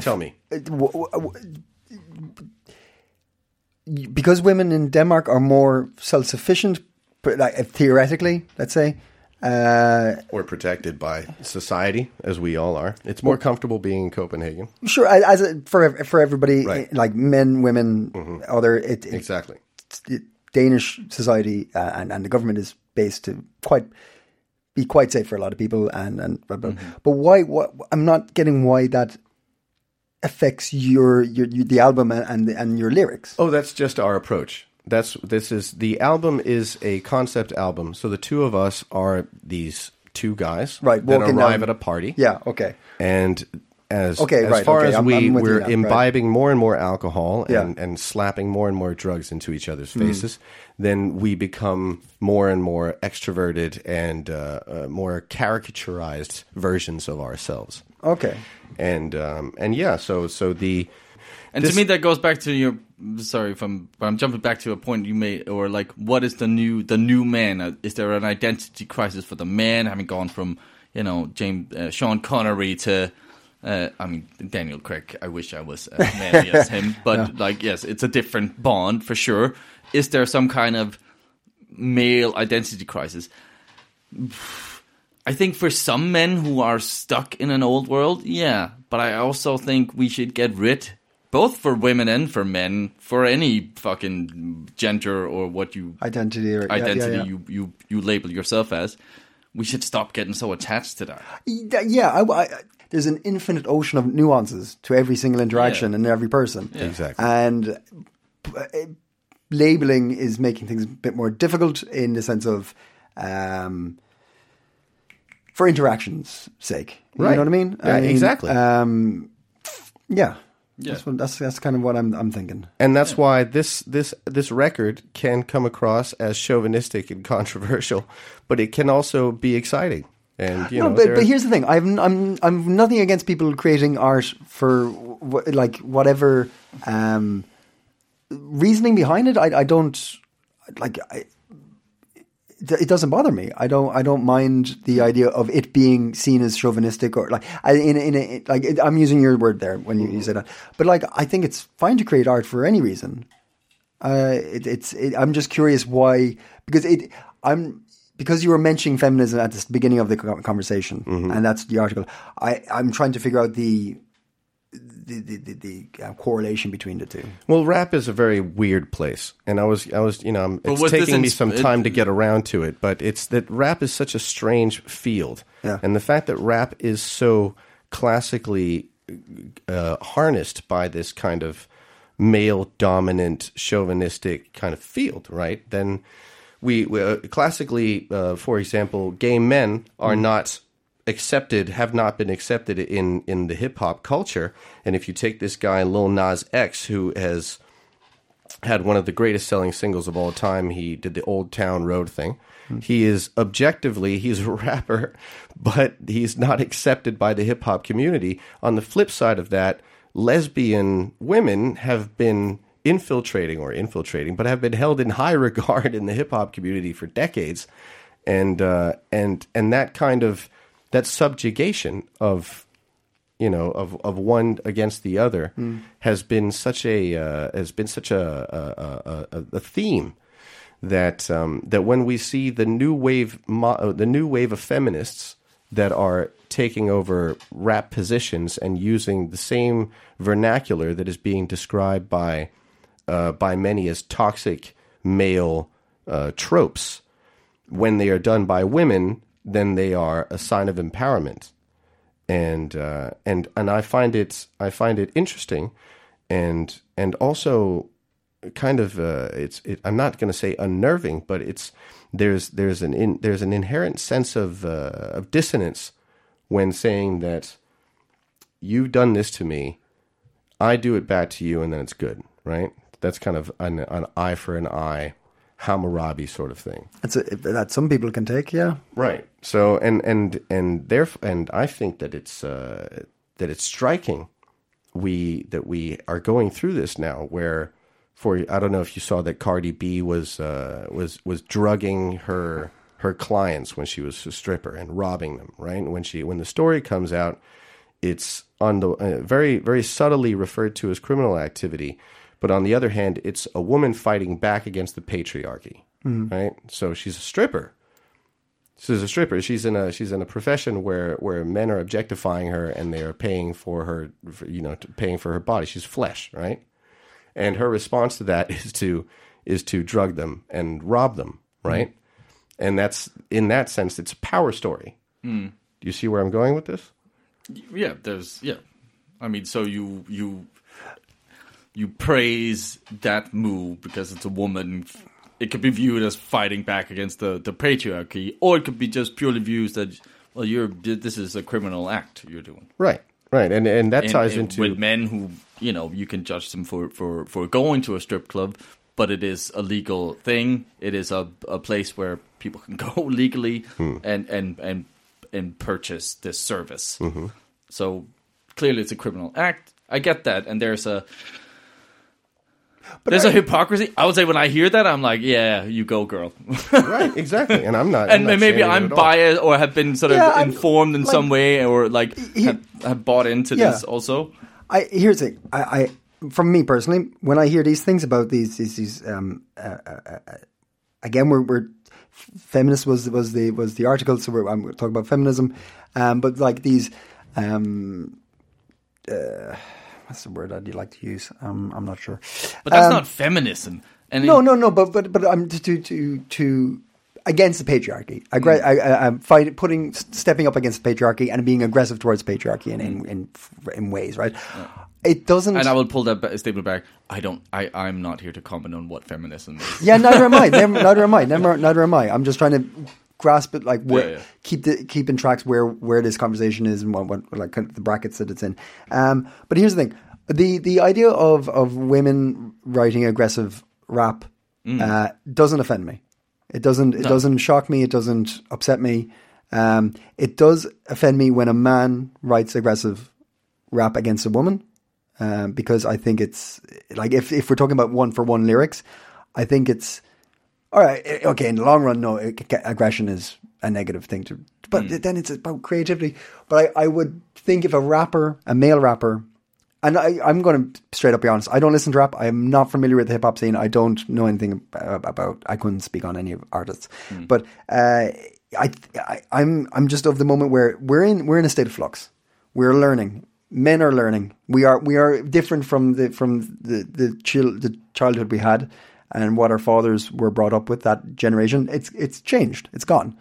B: tell me.
C: Because women in Denmark are more self-sufficient, like, uh, theoretically, let's say. Uh,
B: We're protected by society, as we all are. It's more comfortable being in Copenhagen.
C: sure, as a, for for everybody,
B: Right.
C: like men, women, other, it, it,
B: Exactly.
C: it- Danish society uh, and and the government is based to quite be quite safe for a lot of people, and and blah. but why? What I'm not getting why that affects your your, your the album and and, and your lyrics.
B: Oh, that's just our approach. That's this is the album is a concept album. So the two of us are these two guys
C: Right,
B: that arrive
C: down-
B: at a party.
C: Yeah. Okay.
B: And as
C: Okay,
B: as
C: right,
B: far
C: okay,
B: as
C: I'm- I'm
B: we're
C: now, right.
B: imbibing more and more alcohol
C: Yeah. Hmm.
B: and, and slapping more and more drugs into each other's faces, then we become more and more extroverted and uh, uh, more caricaturized versions of ourselves.
C: Okay.
B: And um, and yeah, so so the
D: And
B: This-
D: to me, that goes back to your. Sorry if I'm, but I'm jumping back to a point you made, or like, what is the new the new man? Uh, Is there an identity crisis for the man, having gone from you know James uh, Sean Connery to, uh, I mean Daniel Craig? I wish I was as manly as him, but like, yes, it's a different bond for sure. Is there some kind of male identity crisis? I think for some men who are stuck in an old world, yeah. But I also think we should get rid, both for women and for men, for any fucking gender or what you
C: Identity. Or, yeah, yeah,
D: identity
C: yeah.
D: you you you label yourself as. We should stop getting so attached to that.
C: Yeah, I, I, there's an infinite ocean of nuances to every single interaction
D: Yeah.
C: and every person.
B: Exactly.
C: And uh, labeling is making things a bit more difficult in the sense of, um, for interactions' sake. You
B: Right.
C: know what I mean?
B: Yeah,
C: I mean,
B: exactly.
C: Um, yeah.
D: Yeah.
C: That's, what, that's that's kind of what I'm I'm thinking.
B: and that's why this this this record can come across as chauvinistic and controversial, but it can also be exciting. And you
C: no,
B: know,
C: but, but here's the thing. I'm I'm I'm nothing against people creating art for wh- like whatever um, reasoning behind it. I I don't like. I, it doesn't bother me. I don't. I don't mind the idea of it being seen as chauvinistic or like I, in in a, like it, I'm using your word there when you, you say that. But like I think it's fine to create art for any reason. Uh, it, it's. It, I'm just curious why because it. I'm because you were mentioning feminism at the beginning of the conversation, and that's the article. I I'm trying to figure out the the the, the, the uh, correlation between the two.
B: Well, rap is a very weird place, and I was, I was, you know, I'm- it's
D: was
B: taking me
D: ins-
B: some
D: it-
B: time to get around to it. But it's that rap is such a strange field,
C: Yeah.
B: and the fact that rap is so classically uh, harnessed by this kind of male dominant chauvinistic kind of field, right? Then we, we uh, classically, uh, for example, gay men are not accepted, have not been accepted in in the hip hop culture. And if you take this guy Lil Nas X, who has had one of the greatest selling singles of all time. He did the Old Town Road thing. He is objectively he's a rapper, but he's not accepted by the hip hop community. On the flip side of that, lesbian women have been infiltrating or infiltrating, but have been held in high regard in the hip hop community for decades, and uh, and and that kind of that subjugation of you know of of one against the other has been such a uh, has been such a a, a, a, a theme that um, that when we see the new wave mo- uh, the new wave of feminists that are taking over rap positions and using the same vernacular that is being described by uh, by many as toxic male uh, tropes when they are done by women then they are a sign of empowerment and uh, and and I find it I find it interesting, and and also kind of uh, it's it, I'm not going to say unnerving, but it's there's there's an in, there's an inherent sense of uh, of dissonance when saying that you've done this to me, I do it back to you, and then it's good, right? That's kind of an, an eye for an eye, Hammurabi sort of thing.
C: That's a, that some people can take. Yeah,
B: Right. So and and and there and I think that it's uh, that it's striking we that we are going through this now where for I don't know if you saw that Cardi B was uh, was was drugging her her clients when she was a stripper and robbing them, right? When she when the story comes out, it's on the uh, very very subtly referred to as criminal activity, but on the other hand, it's a woman fighting back against the patriarchy, mm-hmm. right? So she's a stripper, she's a stripper. She's in a she's in a profession where where men are objectifying her and they are paying for her, for, you know, paying for her body. She's flesh, right? And her response to that is to is to drug them and rob them, mm-hmm. right? And that's in that sense, it's a power story. Mm. Do you see where I'm going with this?
D: yeah, there's yeah. I mean, so you you you praise that move because it's a woman. It could be viewed as fighting back against the, the patriarchy, or it could be just purely viewed that well, you're this is a criminal act you're doing.
B: Right, right, and and that ties
D: and
B: into
D: with men who you know you can judge them for for for going to a strip club, but it is a legal thing. It is a a place where people can go legally
B: Hmm.
D: and and and and purchase this service.
B: Mm-hmm.
D: So clearly, it's a criminal act. I get that, and there's a. there's a hypocrisy. I would say when I hear that, I'm like, "Yeah, you go, girl."
B: right, exactly. And I'm not, I'm
D: and
B: not
D: maybe I'm biased or have been sort of
C: Yeah, I'm-
D: informed in
C: like-
D: some way, or like
C: He-
D: have, have bought into
C: Yeah.
D: this also.
C: I here's the thing. I, I from me personally, when I hear these things about these these, these um, uh, uh, uh, again, we're, we're feminist was was the was the article, so we're, I'm talking about feminism, um, but like these. Um, uh, what's the word I'd like to use? Um, I'm not sure.
D: But that's
C: Um,
D: not feminism. And
C: No, no, no. But but but I'm to to to, to against the patriarchy. Aggra- I, I, I'm fighting, putting, stepping up against patriarchy and being aggressive towards patriarchy in in in, in ways. Right. It doesn't.
D: and I will pull that statement back. I don't. I. I'm not here to comment on what feminism is.
C: yeah, neither am I. Never, neither am I. Never, neither am I. I'm just trying to grasp it, like where,
D: Yeah, yeah.
C: keep the keep in tracks where where this conversation is and what, what like kind of the brackets that it's in. Um, but here's the thing: the the idea of of women writing aggressive rap uh, doesn't offend me. It doesn't. It doesn't shock me. It doesn't upset me. Um, it does offend me when a man writes aggressive rap against a woman um, because I think it's like if if we're talking about one for one lyrics, I think it's All right. eh, Okay. In the long run, no, aggression is a negative thing to. But then it's about creativity. But I, I would think if a rapper, a male rapper, and I, I'm going to straight up be honest. I don't listen to rap. I am not familiar with the hip hop scene. I don't know anything about. I couldn't speak on any of artists. But uh, I, I, I'm, I'm just of the moment where we're in, we're in a state of flux. We're learning. Men are learning. We are, we are different from the from the the, chil- the childhood we had and what our fathers were brought up with. That generation, it's it's changed. It's gone,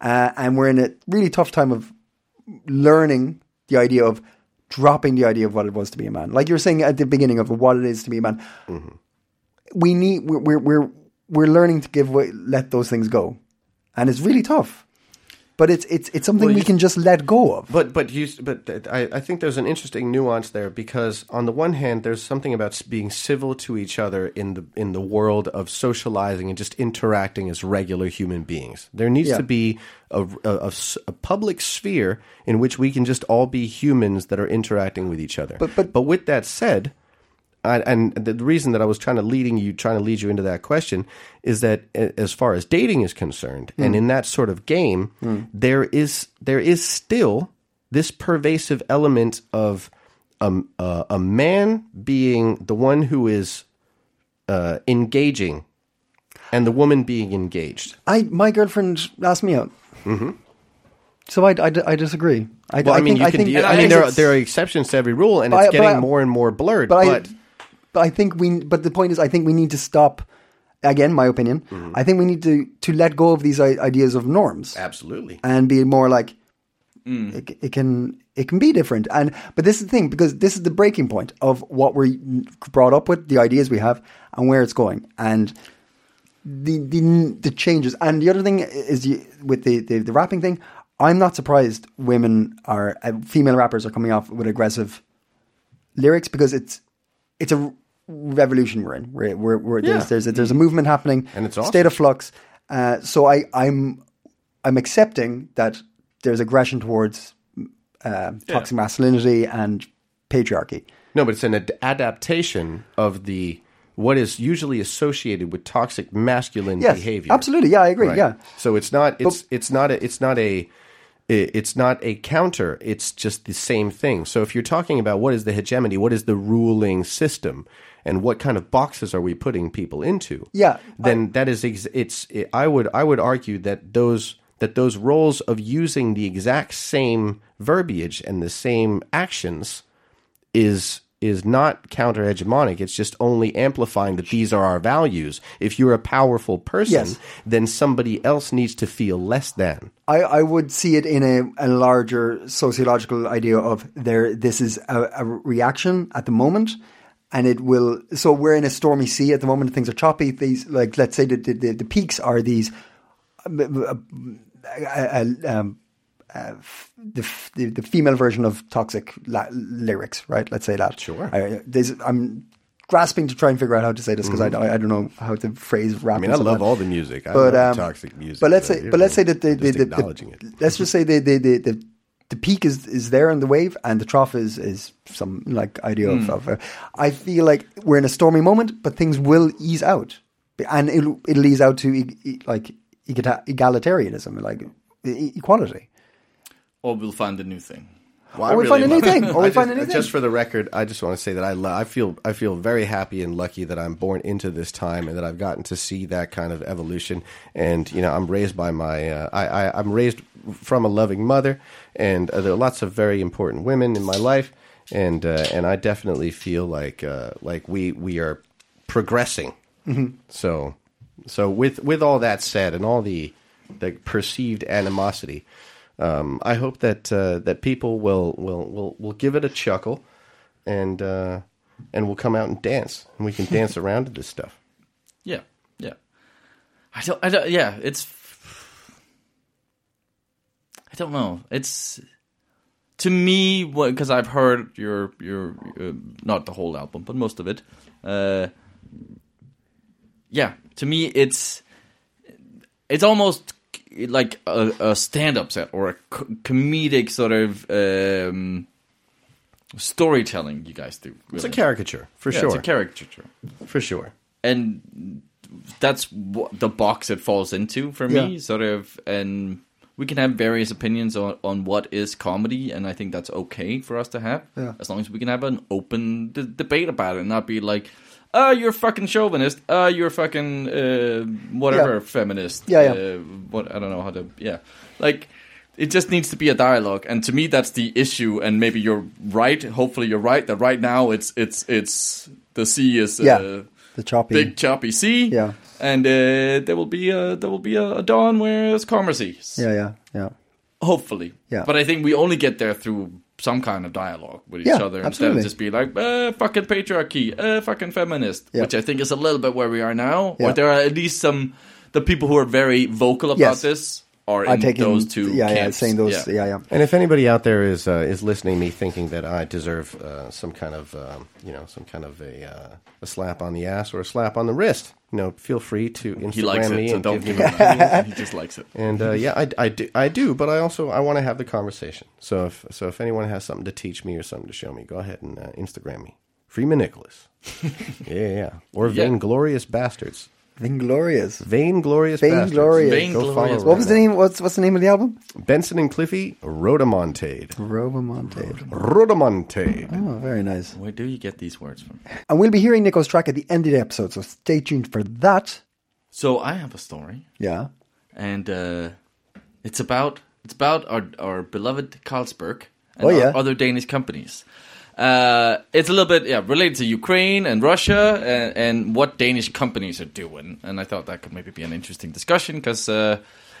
C: uh, and we're in a really tough time of learning the idea of dropping the idea of what it was to be a man. Like you were saying at the beginning of what it is to be a man. We need we're we're we're, we're learning to give way, let those things go, and it's really tough. But it's it's it's something
B: Well,
C: we
B: you-
C: can just let go of.
B: But but you but I, I think there's an interesting nuance there because on the one hand there's something about being civil to each other in the in the world of socializing and just interacting as regular human beings. There needs
C: Yeah.
B: to be a a public sphere in which we can just all be humans that are interacting with each other.
C: But- but-
B: but with that said, I, and the reason that I was trying to leading you, trying to lead you into that question, is that as far as dating is concerned, and
C: Hmm.
B: in that sort of game, there is there is still this pervasive element of um, uh, a man being the one who is uh, engaging, and the woman being engaged.
C: I my girlfriend asked me out. Mm-hmm. So I, I, I disagree. I,
B: Well, I, mean,
C: think,
B: you
C: I think, I
B: I mean, there are, there are exceptions to every rule, and it's
C: I-
B: getting
C: I-
B: more and more blurred.
C: but,
B: But,
C: I, but I think we. But the point is, I think we need to stop. Again, my opinion.
B: Mm-hmm.
C: I think we need to to let go of these ideas of norms
B: absolutely,
C: and be more like it, it can it can be different. And but this is the thing because this is the breaking point of what we're brought up with, the ideas we have, and where it's going, and the the, the changes. And the other thing is you, with the, the the rapping thing. I'm not surprised women are uh, female rappers are coming off with aggressive lyrics because it's it's a revolution we're in. We're, we're, we're
B: Yeah.
C: there's there's a, there's a movement happening,
B: And it's awesome.
C: state of flux. Uh, so I I'm I'm accepting that there's aggression towards uh, toxic masculinity and patriarchy.
B: No, but it's an ad- adaptation of the what is usually associated with toxic masculine
C: Yes,
B: behavior.
C: absolutely. Yeah, I agree.
B: Right.
C: Yeah,
B: So it's not it's it's not a, it's not a it's not a counter. It's just the same thing. So if you're talking about what is the hegemony, what is the ruling system, and what kind of boxes are we putting people into?
C: Yeah,
B: Then that is ex- it's. I would I would argue that those that those roles of using the exact same verbiage and the same actions is is not counter hegemonic. It's just only amplifying that these are our values. If you're a powerful person,
C: Yes.
B: then somebody else needs to feel less than.
C: I, I would see it in a, a larger sociological idea of there. This is a, a reaction at the moment, and it will. So we're in a stormy sea at the moment. Things are choppy. These, like, let's say the the, the, the peaks are these. Uh, uh, um, uh, f- the, f- the the female version of toxic la- lyrics, right? Let's say that.
B: Sure.
C: I, I'm grasping to try and figure out how to say this because I, I don't know how to phrase rap.
B: I mean, I love
C: like
B: all the music. I
C: but
B: love
C: um,
B: toxic music.
C: But let's say, but let's say that the, the, the, the
B: it.
C: let's just say the the, the the peak is is there in the wave, and the trough is is some like idea
B: Hmm.
C: of. of uh, I feel like we're in a stormy moment, but things will ease out, and it'll it'll ease out to e- e- like egalitarianism, like e- equality.
D: Or we'll find a new thing.
B: Well,
C: Or we find a new thing, or we
B: I
C: find
B: just,
C: a new thing.
B: Just for the record, I just want to say that I lo- I feel I feel very happy and lucky that I'm born into this time and that I've gotten to see that kind of evolution. And you know, I'm raised by my uh, I, I I'm raised from a loving mother, and uh, there are lots of very important women in my life, and uh, and I definitely feel like uh, like we we are progressing.
C: Mm-hmm.
B: So so with with all that said, and all the the perceived animosity. Um, I hope that uh, that people will, will will will give it a chuckle, and uh, and will come out and dance, and we can dance around to this stuff.
D: Yeah, yeah. I don't. I don't. Yeah, it's. I don't know. It's to me because I've heard your your uh, not the whole album, but most of it. Uh, yeah, to me it's it's almost like a, a stand-up set or a co- comedic sort of um, storytelling you guys do.
B: It's a caricature for
D: Yeah,
B: sure,
D: It's a caricature
B: for sure.
D: and that's what the box it falls into for me.
C: Yeah.
D: Sort of, and we can have various opinions on, on what is comedy, and I think that's okay for us to have,
C: Yeah.
D: as long as we can have an open d- debate about it, and not be like. Uh, you're fucking chauvinist. Uh, you're fucking uh, whatever
C: Yeah.
D: feminist.
C: Yeah, yeah.
D: Uh, what I don't know how to. Yeah, like it just needs to be a dialogue, and to me that's the issue. And maybe you're right. Hopefully you're right. That right now it's it's it's the sea is
C: Yeah.
D: uh,
C: The choppy.
D: big choppy sea.
C: Yeah.
D: And uh, there will be a there will be a, a dawn where it's calmer seas.
C: Yeah, yeah, yeah.
D: Hopefully.
C: Yeah.
D: But I think we only get there through some kind of dialogue with each
C: Yeah,
D: other instead
C: absolutely.
D: of just be like, uh, fucking patriarchy, uh, fucking feminist,
C: Yeah.
D: which I think is a little bit where we are now.
C: Yeah.
D: Or there are at least some the people who are very vocal about
C: Yes.
D: this are
C: I
D: in
C: take
D: those
C: in,
D: two
C: Yeah, yeah, saying those. Yeah, yeah.
B: And if anybody out there is uh, is listening, me thinking that I deserve uh, some kind of um, you know some kind of a uh, a slap on the ass or a slap on the wrist, you know, feel free to Instagram
D: He likes
B: me
D: so
B: and
D: don't
B: give
D: give
B: me.
D: him. he just likes it.
B: And uh, yeah, I, I, do, I do, but I also I want to have the conversation. So if so, if anyone has something to teach me or something to show me, go ahead and uh, Instagram me, Freeman Nicholas. yeah, yeah, or
D: Yeah.
B: Vainglorious Bastards.
C: Vainglorious.
B: Vainglorious
C: Vainglorious.
B: Bastards. Go follow
D: Vainglorious.
C: What was the name? What's what's the name of the album?
B: Benson and Cliffy, Rhodomontade.
C: Robomontade.
B: Rhodomontade.
C: Oh, very nice.
D: Where do you get these words from?
C: And we'll be hearing Nico's track at the end of the episode, so stay tuned for that.
D: So I have a story.
C: Yeah.
D: and uh, it's about it's about our our beloved Carlsberg and
C: Oh,
D: our
C: yeah.
D: other Danish companies. Uh, it's a little bit yeah related to Ukraine and Russia and, and what Danish companies are doing, and I thought that could maybe be an interesting discussion because uh,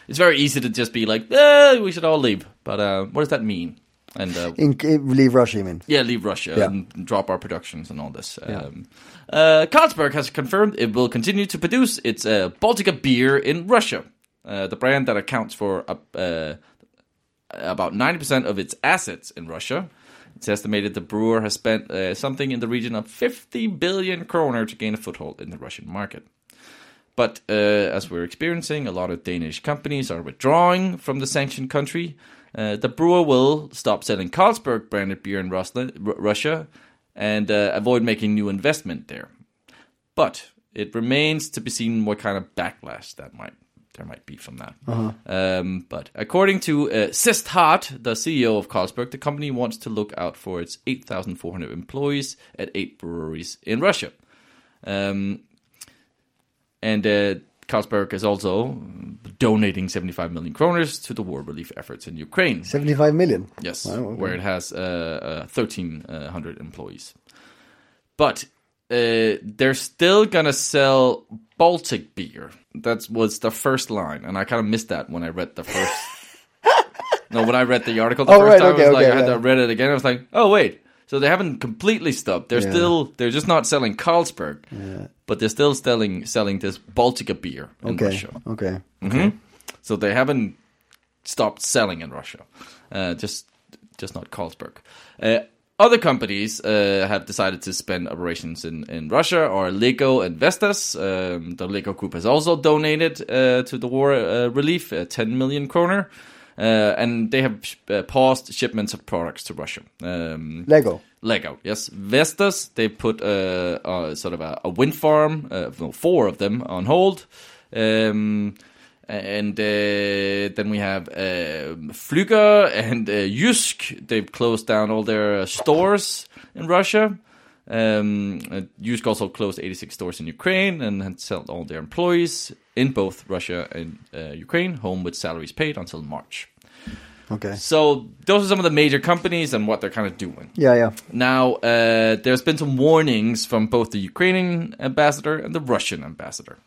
D: it's very easy to just be like, eh, we should all leave, but uh, what does that mean? And uh,
C: In, in leave Russia, you mean?
D: yeah, leave Russia
C: Yeah.
D: and drop our productions and all this. Um, uh, Carlsberg has confirmed it will continue to produce its uh, Baltica beer in Russia, uh, the brand that accounts for uh, uh, about 90% of its assets in Russia. It's estimated the brewer has spent uh, something in the region of 50 billion kroner to gain a foothold in the Russian market. But uh, as we're experiencing, a lot of Danish companies are withdrawing from the sanctioned country. Uh, the brewer will stop selling Carlsberg branded beer in Russia and uh, avoid making new investment there. But it remains to be seen what kind of backlash that might there might be from that. Um, but according to uh, Cees 't Hart, the CEO of Carlsberg, the company wants to look out for its 8,400 employees at eight breweries in Russia. Um, and uh, Carlsberg is also donating 75 million kroners to the war relief efforts in Ukraine.
C: 75 million.
D: Yes,
C: Wow, okay.
D: where it has uh, uh, 1,300 employees. But uh, they're still gonna sell Baltic beer. That was the first line, and I kind of missed that when I read the first. no, when I read the article the
C: Oh,
D: first
C: right,
D: time,
C: okay,
D: I was like,
C: okay,
D: I had
C: yeah.
D: to read it again. I was like, oh wait, so they haven't completely stopped. They're
C: Yeah.
D: still, they're just not selling Carlsberg, but they're still selling selling this Baltica beer in
C: Okay.
D: Russia.
C: Okay.
D: hmm So they haven't stopped selling in Russia, uh, just just not Carlsberg. Uh, other companies uh, have decided to spend operations in, in Russia, or Lego and Vestas. Um, the Lego Group has also donated uh, to the war uh, relief uh, 10 million kroner, uh, and they have uh, paused shipments of products to Russia. Um,
C: Lego.
D: Lego, yes. Vestas, they put uh, uh, sort of a, a wind farm, uh, no, four of them, on hold. Um, and uh, then we have um Flügger and uh, Jysk. They've closed down all their uh, stores in Russia. Um, uh, Jysk also closed 86 stores in Ukraine and had sold all their employees in both Russia and uh, Ukraine home with salaries paid until March.
C: Okay.
D: So those are some of the major companies and what they're kind of doing.
C: Yeah, yeah.
D: Now, uh, there's been some warnings from both the Ukrainian ambassador and the Russian ambassador.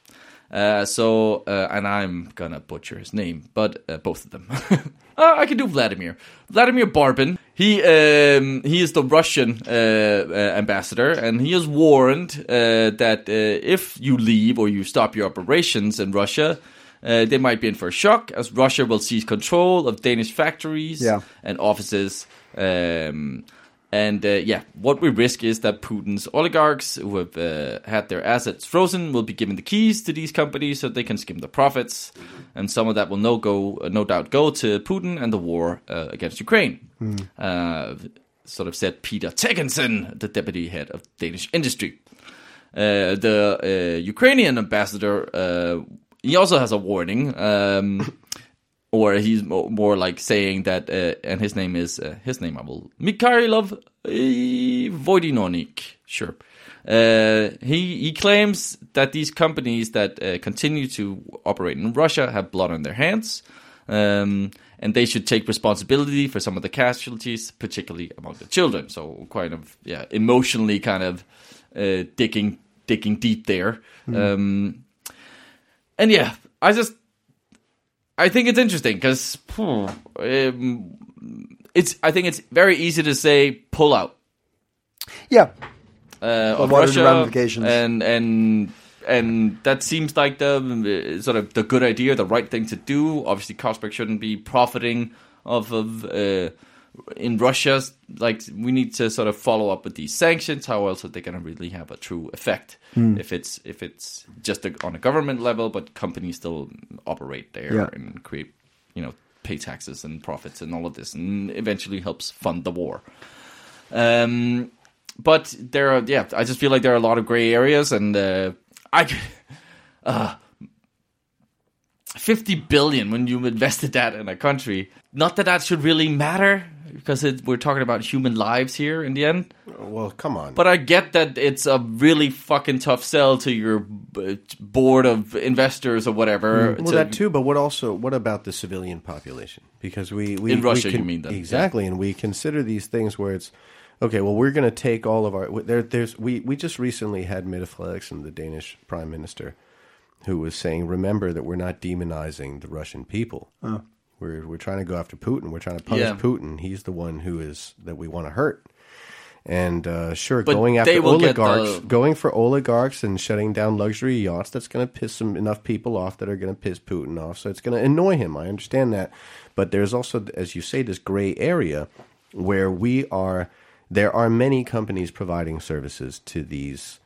D: Uh, so, uh, and I'm gonna butcher his name, but uh, both of them. uh, I can do Vladimir. Vladimir Barbin. He um, he is the Russian uh, uh, ambassador, and he has warned uh, that uh, if you leave or you stop your operations in Russia, uh, they might be in for a shock, as Russia will seize control of Danish factories
C: Yeah.
D: and offices. Um, and uh, yeah, what we risk is that Putin's oligarchs who have uh, had their assets frozen will be given the keys to these companies so they can skim the profits, and some of that will no go, uh, no doubt, go to Putin and the war uh, against Ukraine. Uh, sort of said Peter Thagesen, the deputy head of Danish industry. Uh, the uh, Ukrainian ambassador, uh, he also has a warning, um, or he's more like saying that, uh, and his name is uh, his name. I will Mikhailov uh, Voidinonik. Sure. Uh, he he claims that these companies that uh, continue to operate in Russia have blood on their hands, um, and they should take responsibility for some of the casualties, particularly among the children. So, kind of yeah, emotionally kind of uh, digging digging deep there. Um, and yeah, I just I think it's interesting because um, it's I think it's very easy to say pull out
C: Yeah,
D: uh, of
C: what are the
D: Russia,
C: ramifications?
D: and and and that seems like the uh, sort of the good idea, the right thing to do. Obviously, Carlsberg shouldn't be profiting of of uh, in Russia. Like we need to sort of follow up with these sanctions. How else are they going to really have a true effect
C: Hmm.
D: if it's if it's just a, on a government level, but companies still operate there
C: Yeah.
D: and create you know pay taxes and profits and all of this, and eventually helps fund the war. Um, but there are, yeah, I just feel like there are a lot of gray areas, and uh, I, uh, fifty billion when you invested that in a country. Not that that should really matter because it, we're talking about human lives here in the end.
B: Well, come on.
D: But I get that it's a really fucking tough sell to your uh, board of investors or whatever.
B: Well,
D: to-
B: that too, but what also? What about the civilian population? Because we, we
D: In
B: we
D: Russia,
B: can-
D: you mean then,
B: exactly, and we consider these things where it's okay. Well, we're going to take all of our there. There's we we just recently had Mette Frederiksen, the Danish prime minister, who was saying, "Remember that we're not demonizing the Russian people. We're we're trying to go after Putin. We're trying to punish
D: Yeah.
B: Putin. He's the one who is that we want to hurt." And uh, sure,
D: But
B: going after oligarchs,
D: the-
B: going for oligarchs and shutting down luxury yachts, that's going to piss some enough people off that are going to piss Putin off. So it's going to annoy him. I understand that, but there's also, as you say, this gray area where we are. There are many companies providing services to these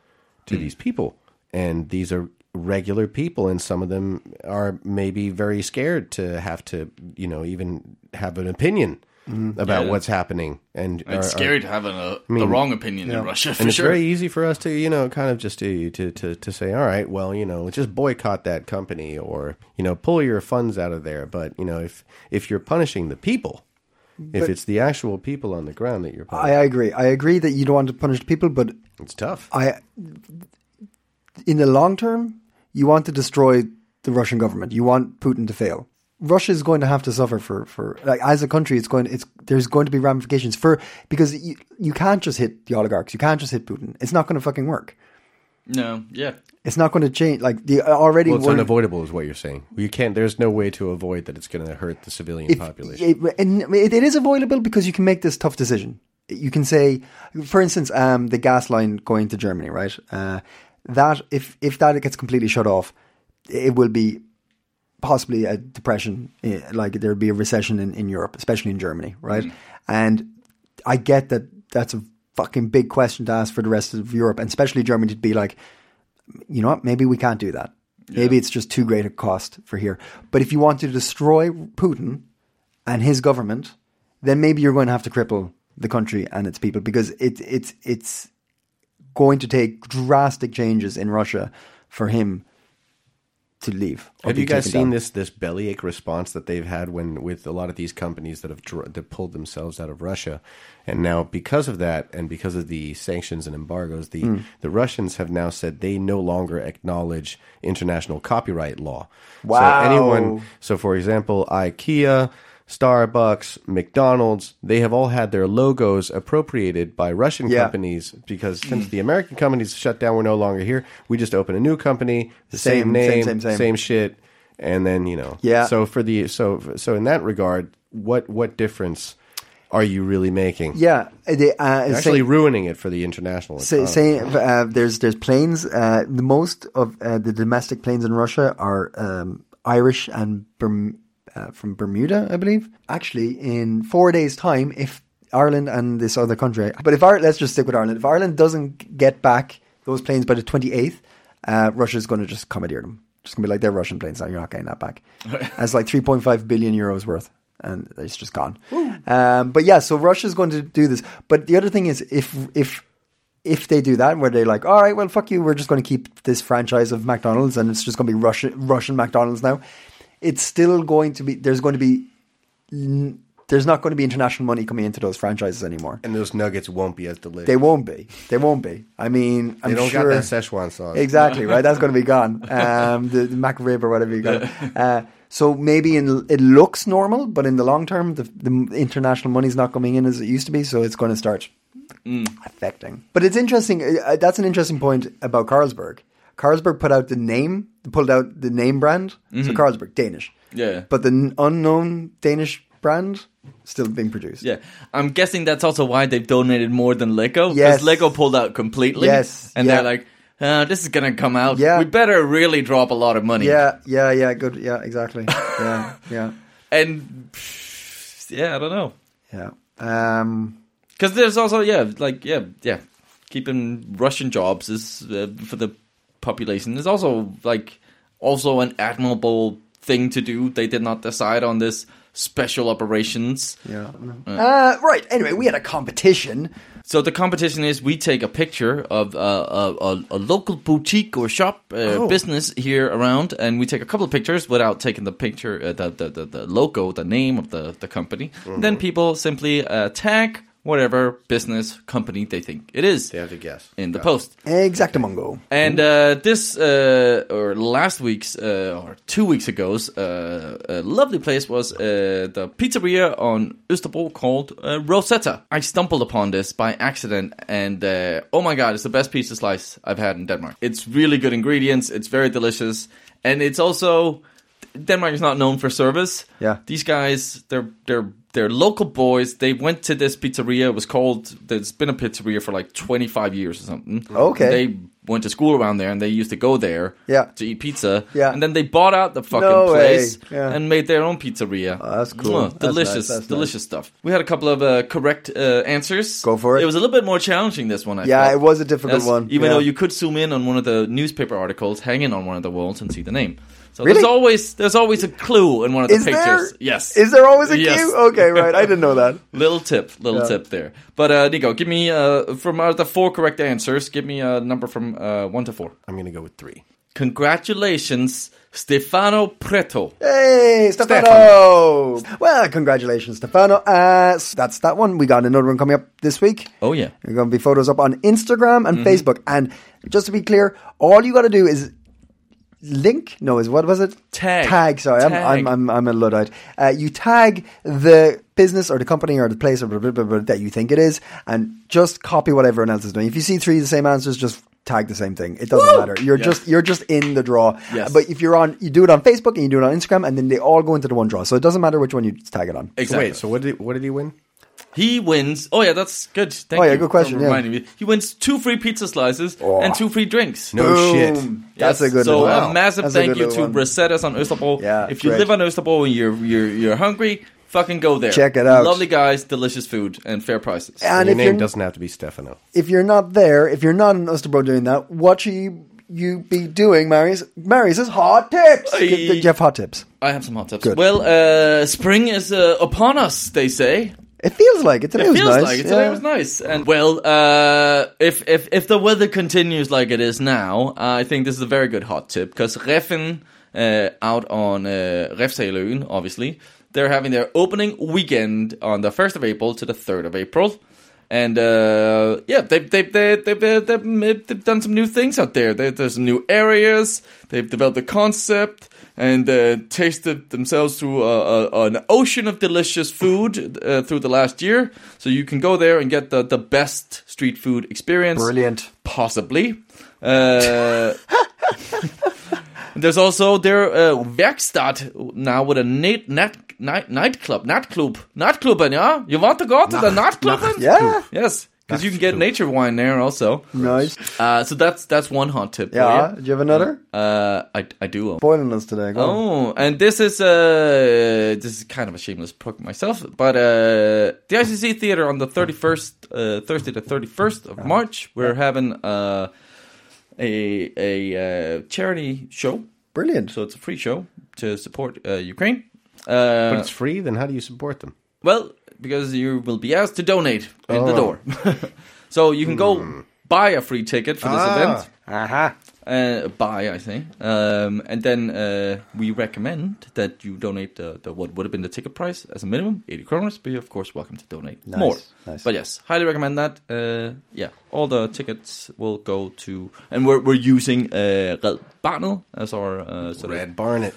B: to these people, and these are regular people, and some of them are maybe very scared to have to, you know, even have an opinion mm-hmm. about
D: Yeah.
B: what's happening, and
D: it's
B: are-
D: scary to have a, uh, the
B: mean,
D: wrong opinion in Russia for
B: and it's
D: sure.
B: very easy for us to, you know, kind of just to, to to to say, all right, well, you know, just boycott that company or you know, pull your funds out of there. But you know, if if you're punishing the people, if it's the actual people on the ground that you're punishing,
C: I agree. I agree that you don't want to punish people, but
B: it's tough.
C: I, in the long term, you want to destroy the Russian government. You want Putin to fail. Russia is going to have to suffer for, for like as a country. It's going. It's there's going to be ramifications for because you, you can't just hit the oligarchs. You can't just hit Putin. It's not going to fucking work.
D: no, yeah.
C: It's not going to change. Like the already
B: well, it's
C: were-
B: unavoidable, is what you're saying. You can't. There's no way to avoid that. It's going to hurt the civilian
C: if-
B: population.
C: it- and it, it is avoidable because you can make this tough decision. You can say, for instance, um, the gas line going to Germany, right? Uh, that if if that gets completely shut off, it will be possibly a depression, eh, like there'd be a recession in, in Europe, especially in Germany, right? And I get that that's a fucking big question to ask for the rest of Europe, and especially Germany to be like, you know what, maybe we can't do that. Maybe it's just too great a cost for here. But if you want to destroy Putin and his government, then maybe you're going to have to cripple the country and its people because it, it's it's going to take drastic changes in Russia for him to leave.
B: Have you guys seen
C: down.
B: this this bellyache response that they've had when with a lot of these companies that have dr- that pulled themselves out of Russia, and now because of that and because of the sanctions and embargoes, the
C: Hmm.
B: the Russians have now said they no longer acknowledge international copyright law.
C: Wow.
B: So anyone, so for example, IKEA. Starbucks, McDonald's, they have all had their logos appropriated by Russian
C: Yeah.
B: companies because since the American companies shut down, we're no longer here. We just open a new company, the
C: Same-
B: same, name,
C: same, same, same.
B: same shit, and then you know.
C: Yeah.
B: So for the so so in that regard, what what difference are you really making?
C: Yeah, they, uh,
B: actually ruining it for the international.
C: Say, say uh, there's there's planes. Uh, the most of uh, the domestic planes in Russia are um, Irish and Berm- uh, from Bermuda, I believe. Actually, in four days' time, if Ireland and this other country, but if Ireland, let's just stick with Ireland. If Ireland doesn't get back those planes by the 28th, uh, Russia's going to just commandeer them. Just gonna be like they're Russian planes. Now you're not getting that back. That's like 3.5 billion euros worth, and it's just gone. Um, but yeah, so Russia's going to do this. But the other thing is, if if if they do that, where they're like, all right, well, fuck you, we're just going to keep this franchise of McDonald's and it's just going to be Russian Russian McDonald's now. It's still going to be. There's going to be. There's not going to be international money coming into those franchises anymore.
B: And those nuggets won't be as delicious.
C: They won't be. They won't be. I mean, I'm
B: They don't
C: sure.
B: got that Szechuan sauce.
C: Exactly right. That's going to be gone. Um, the, the McRib or whatever you got. Uh, so maybe in, it looks normal, but in the long term, the, the international money's not coming in as it used to be. So it's going to start affecting. But it's interesting. Uh, that's an interesting point about Carlsberg. Carlsberg put out the name, pulled out the name brand. So Carlsberg, Danish.
D: Yeah.
C: But the unknown Danish brand still being produced.
D: Yeah, I'm guessing that's also why they've donated more than Lego.
C: Yes.
D: Because Lego pulled out completely.
C: Yes,
D: And
C: yeah.
D: they're like, uh, this is going to come out.
C: Yeah.
D: We better really drop a lot of money.
C: Yeah, yeah, yeah, good. Yeah, exactly. Yeah, yeah,
D: And yeah, I don't know.
C: yeah. Um,
D: Because there's also, yeah, like, yeah, yeah. Keeping Russian jobs is uh, for the population is also like also an admirable thing to do. They did not decide on this special operations.
C: Yeah. Uh, right. Anyway, we had a competition.
D: So the competition is we take a picture of uh, a, a, a local boutique or shop uh, business here around, and we take a couple of pictures without taking the picture, uh, the, the, the the logo, the name of the the company. Then people simply uh, tag whatever business company they think it is
B: They have to guess.
D: in the post.
C: Exactamongo.
D: And uh, this, uh, or last week's, uh, or two weeks ago's, uh, a lovely place was uh, the pizzeria on Österbro called uh, Rosetta. I stumbled upon this by accident, and uh, oh my god, it's the best pizza slice I've had in Denmark. It's really good ingredients, it's very delicious, and it's also. Denmark is not known for service.
C: Yeah.
D: These guys, they're they're they're local boys. They went to this pizzeria. It was called. There's been a pizzeria for like 25 years or something.
C: Okay.
D: They went to school around there, and they used to go there.
C: Yeah.
D: To eat pizza.
C: Yeah.
D: And then they bought out the fucking
C: No
D: place
C: Yeah.
D: and made their own pizzeria.
C: Oh, that's cool.
D: Mwah,
C: That's
D: delicious,
C: nice, that's
D: delicious stuff. We had a couple of uh, correct uh, answers.
C: Go for it.
D: It was a little bit more challenging this one. I
C: Yeah,
D: felt.
C: it was a difficult
D: Yes,
C: one.
D: Even
C: Yeah.
D: though you could zoom in on one of the newspaper articles hanging on one of the walls and see the name. So
C: Really?
D: there's always there's always a clue in one of the
C: Is there?
D: pictures. Yes.
C: Is there always a
D: Yes.
C: queue? Okay, right. I didn't know that.
D: Little tip, little
C: Yeah.
D: tip there. But uh, Nico, give me uh, from uh, the four correct answers. Give me a number from uh, one to four.
B: I'm going to go with three.
D: Congratulations, Stefano Preto.
C: Hey, Stefano. Well, congratulations, Stefano. Uh, that's that one. We got another one coming up this week.
D: Oh yeah.
C: There are going to be photos up on Instagram
D: Mm-hmm.
C: and Facebook. And just to be clear, all you got to do is link. No, is what was it?
D: Tag.
C: Tag. Sorry,
D: Tag.
C: I'm, I'm I'm I'm a luddite. Uh, you tag the business or the company or the place or blah, blah, blah, blah, that you think it is, and just copy what everyone else is doing. If you see three of the same answers, just tag the same thing. It doesn't matter. You're
D: Yes.
C: just you're just in the draw.
D: Yes.
C: But if you're on, you do it on Facebook and you do it on Instagram, and then they all go into the one draw. So it doesn't matter which one you tag it on.
B: So
D: Exactly.
B: wait, so what did he, what did he win?
D: He wins. Oh yeah, that's good. Thank
C: Oh, yeah,
D: you
C: good
D: for
C: question, yeah.
D: reminding me. He wins two free pizza slices
C: Oh.
D: and two free drinks.
B: No
C: Boom.
B: shit.
C: That's a good
D: So
C: one.
D: a massive
C: That's
D: thank
C: good
D: you to
C: one.
D: Rosettas on Österbro.
C: Yeah,
D: if you
C: great.
D: live on Österbro and you're you're you're hungry, fucking go there.
C: Check it out.
D: Lovely guys, delicious food, and fair prices.
C: And
B: Your name doesn't have to be Stefano.
C: if you're not there, if you're not in Osterbro doing that, what should you, you be doing, Marius? Marius is hot tips.
D: Aye.
C: Give, give Jeff hot tips.
D: I have some hot tips.
C: Good.
D: Well, uh, spring is uh, upon us. They say.
C: It feels like it. Today
D: It
C: was
D: feels
C: nice.
D: like it. Today
C: yeah.
D: was nice. And well, uh, if if if the weather continues like it is now, uh, I think this is a very good hot tip because Reffen uh, out on uh, Refshaløen, obviously, they're having their opening weekend on the first of April to the third of April. And uh, yeah, they've they've, they've, they've, they've, done some new things out there. There- There's some new areas. They've developed a concept and uh, tasted themselves through a, a, an ocean of delicious food uh, through the last year. So you can go there and get the, the best street food experience.
C: Brilliant.
D: Possibly. Uh, there's also their uh, Werkstatt now with a night, night, night, nightclub. Nightclub. Nightclubben, yeah? You want to go to the nightclubben?
C: Yeah.
D: Yes. Because you can get nature wine there also.
C: Nice.
D: Uh, so that's that's one hot tip. for
C: Yeah.
D: you.
C: Do you have another?
D: Uh, I I do.
C: Spoiling us today. Go on.
D: Oh, and this is uh this is kind of a shameless plug myself, but uh the ICC Theater on the thirty first uh, Thursday the thirty first of March, we're having uh a a uh, charity show,
C: Brilliant.
D: so it's a free show to support uh, Ukraine.
B: But
D: Uh,
B: it's free, then how do you support them?
D: well, because you will be asked to donate in the
B: Oh.
D: door, so you can go buy a free ticket for this
B: Ah.
D: event.
C: Aha.
D: Uh, buy, I think. Um, and then uh, we recommend that you donate the, the what would have been the ticket price as a minimum, 80 kroners, but you're of course welcome to donate
C: Nice,
D: more.
C: nice.
D: But yes, highly recommend that. Uh, yeah, all the tickets will go to, and we're, we're using uh, Red Barnet as our uh,
B: Red Barnet.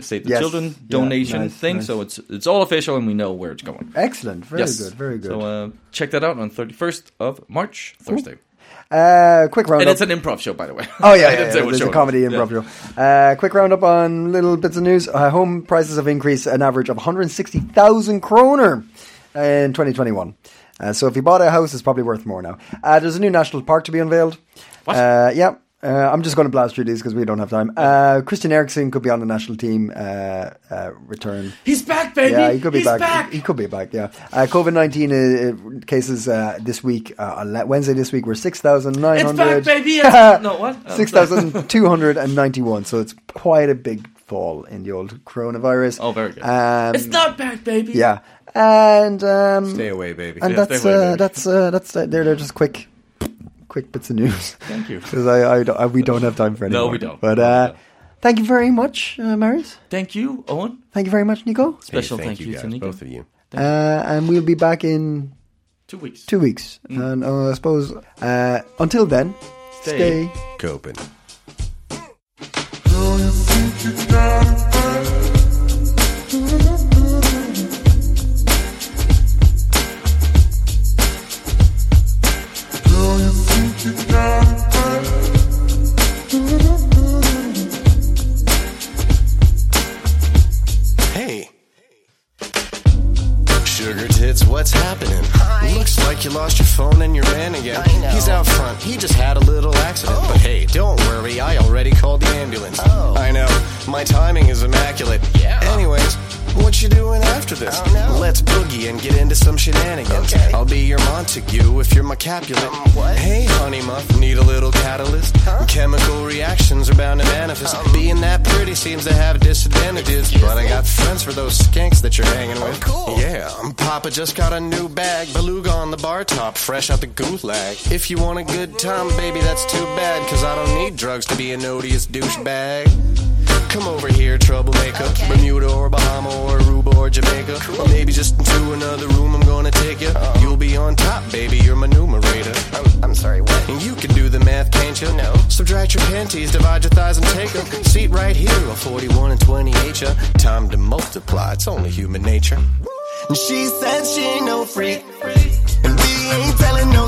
D: Save the
C: Yes.
D: Children
C: Yeah,
D: donation
C: nice,
D: thing.
C: nice.
D: So it's it's all official and we know where it's going.
C: Excellent. Very
D: yes.
C: good. Very good.
D: So uh, check that out on 31st of March, Thursday.
C: uh, quick roundup.
D: And it's an improv show, by the way.
C: Oh yeah, yeah, yeah.
D: show
C: a comedy improv
D: Yeah.
C: show. Uh, quick roundup on little bits of news. Uh, home prices have increased an average of 160,000 kroner in 2021. Uh, so if you bought a house, it's probably worth more now. Uh, there's a new national park to be unveiled.
D: What?
C: Uh, yeah. Uh, I'm just going to blast through these because we don't have time. Uh, Christian Eriksen could be on the national team uh, uh, return.
D: He's back, baby.
C: Yeah, he could be
D: He's
C: back.
D: back.
C: He, he could be back. Yeah. Uh, COVID nineteen uh, cases uh, this week uh, Wednesday this week were six thousand nine hundred.
D: It's back, baby. It's, no, what? Oh,
C: Six thousand two hundred and ninety-one. So it's quite a big fall in the old coronavirus.
D: Oh, very good.
C: Um,
D: it's not back, baby.
C: Yeah, and um,
B: Stay away, baby.
C: and
D: Yeah,
C: that's
D: away,
C: uh,
D: baby.
C: that's uh, that's they're, they're just quick, quick bits of news.
D: Thank you.
C: Because I, I, I we don't have time for any
D: No,
C: more.
D: we don't.
C: But uh,
D: don't.
C: thank you very much, uh, Marius.
D: Thank you, Owen.
C: Thank you very much, Nico.
B: Hey,
D: Special
B: thank,
D: thank, you,
B: guys,
D: to Nico.
B: both of you.
C: Uh, and we'll be back in
D: Two weeks.
C: two weeks. And uh, I suppose uh, until then,
D: Stay.
C: stay
B: Copen. What's happening? Looks like you lost your phone and your man again. He's out front. He just had a little accident. But hey, don't worry. I already called the ambulance. Oh. I know. My timing is immaculate. Yeah. Anyways, what you doing after this? Let's boogie and get into some shenanigans. I'll be your Montague if you're my Capulet. Hey, honey muff, need a little catalyst? Chemical reactions are bound to manifest. Being that pretty seems to have disadvantages, but I got friends for those skanks that you're hanging with. cool. Yeah, um, Papa just got a new bag, beluga on the bar top, fresh out the gulag. If you want a good time, baby, that's too bad, cause I don't need drugs to be an odious douchebag. Come over here, troublemaker. Bermuda or Bahama or Aruba or Jamaica. Or maybe just into another room, I'm gonna take you. You'll be on top, baby, you're my numerator.
E: I'm, I'm sorry, what?
B: And you can do the math, can't you?
E: No.
B: Subtract your panties, divide your thighs, and take a seat right here on 41 and 28. Ya. Time to multiply, it's only human nature.
E: And she said she ain't no freak. And we ain't telling no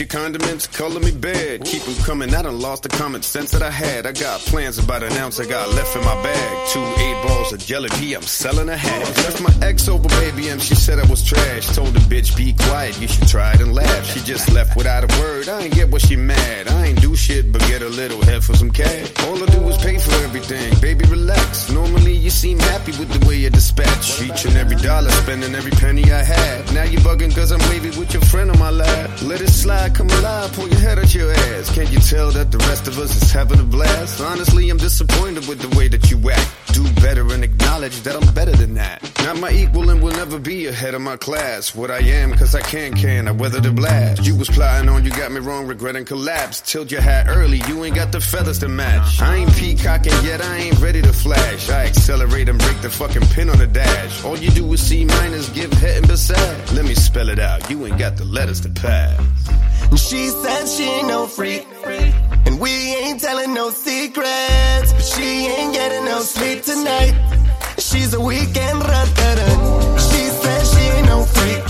F: your condiments color me bad. Keep 'em coming, I done lost the common sense that I had. I got plans about an ounce I got left in my bag. Two eight balls of jelly I'm selling a hat. Left my ex over, baby, and she said I was trash. Told the bitch, be quiet, you should try it and laugh. She just left without a word, I ain't get what she mad. I ain't do shit but get a little head for some cash. All I do is pay for everything, baby, relax. Normally you seem happy with the way you dispatch. Each and every dollar, spending every penny I had. Now you bugging cause I'm wavy with your friend on my lap. Let it slide, come alive, pull your head out your ass. Can't you tell that the rest of us is having a blast? Honestly, I'm disappointed with the way that you act. Do better and acknowledge that I'm better than that. My equal and will never be ahead of my class. What I am, cause I can, can, I weather the blast. You was plotting on, you got me wrong, regretting collapse. Tilt your hat early, you ain't got the feathers to match. I ain't peacocking yet, I ain't ready to flash. I accelerate and break the fucking pin on the dash. All you do is C minus, give head and beside. Let me spell it out, you ain't got the letters to pass.
E: And she said she ain't no freak. And we ain't telling no secrets. But she ain't getting no sleep tonight. She's a weekend run She said she ain't no freak.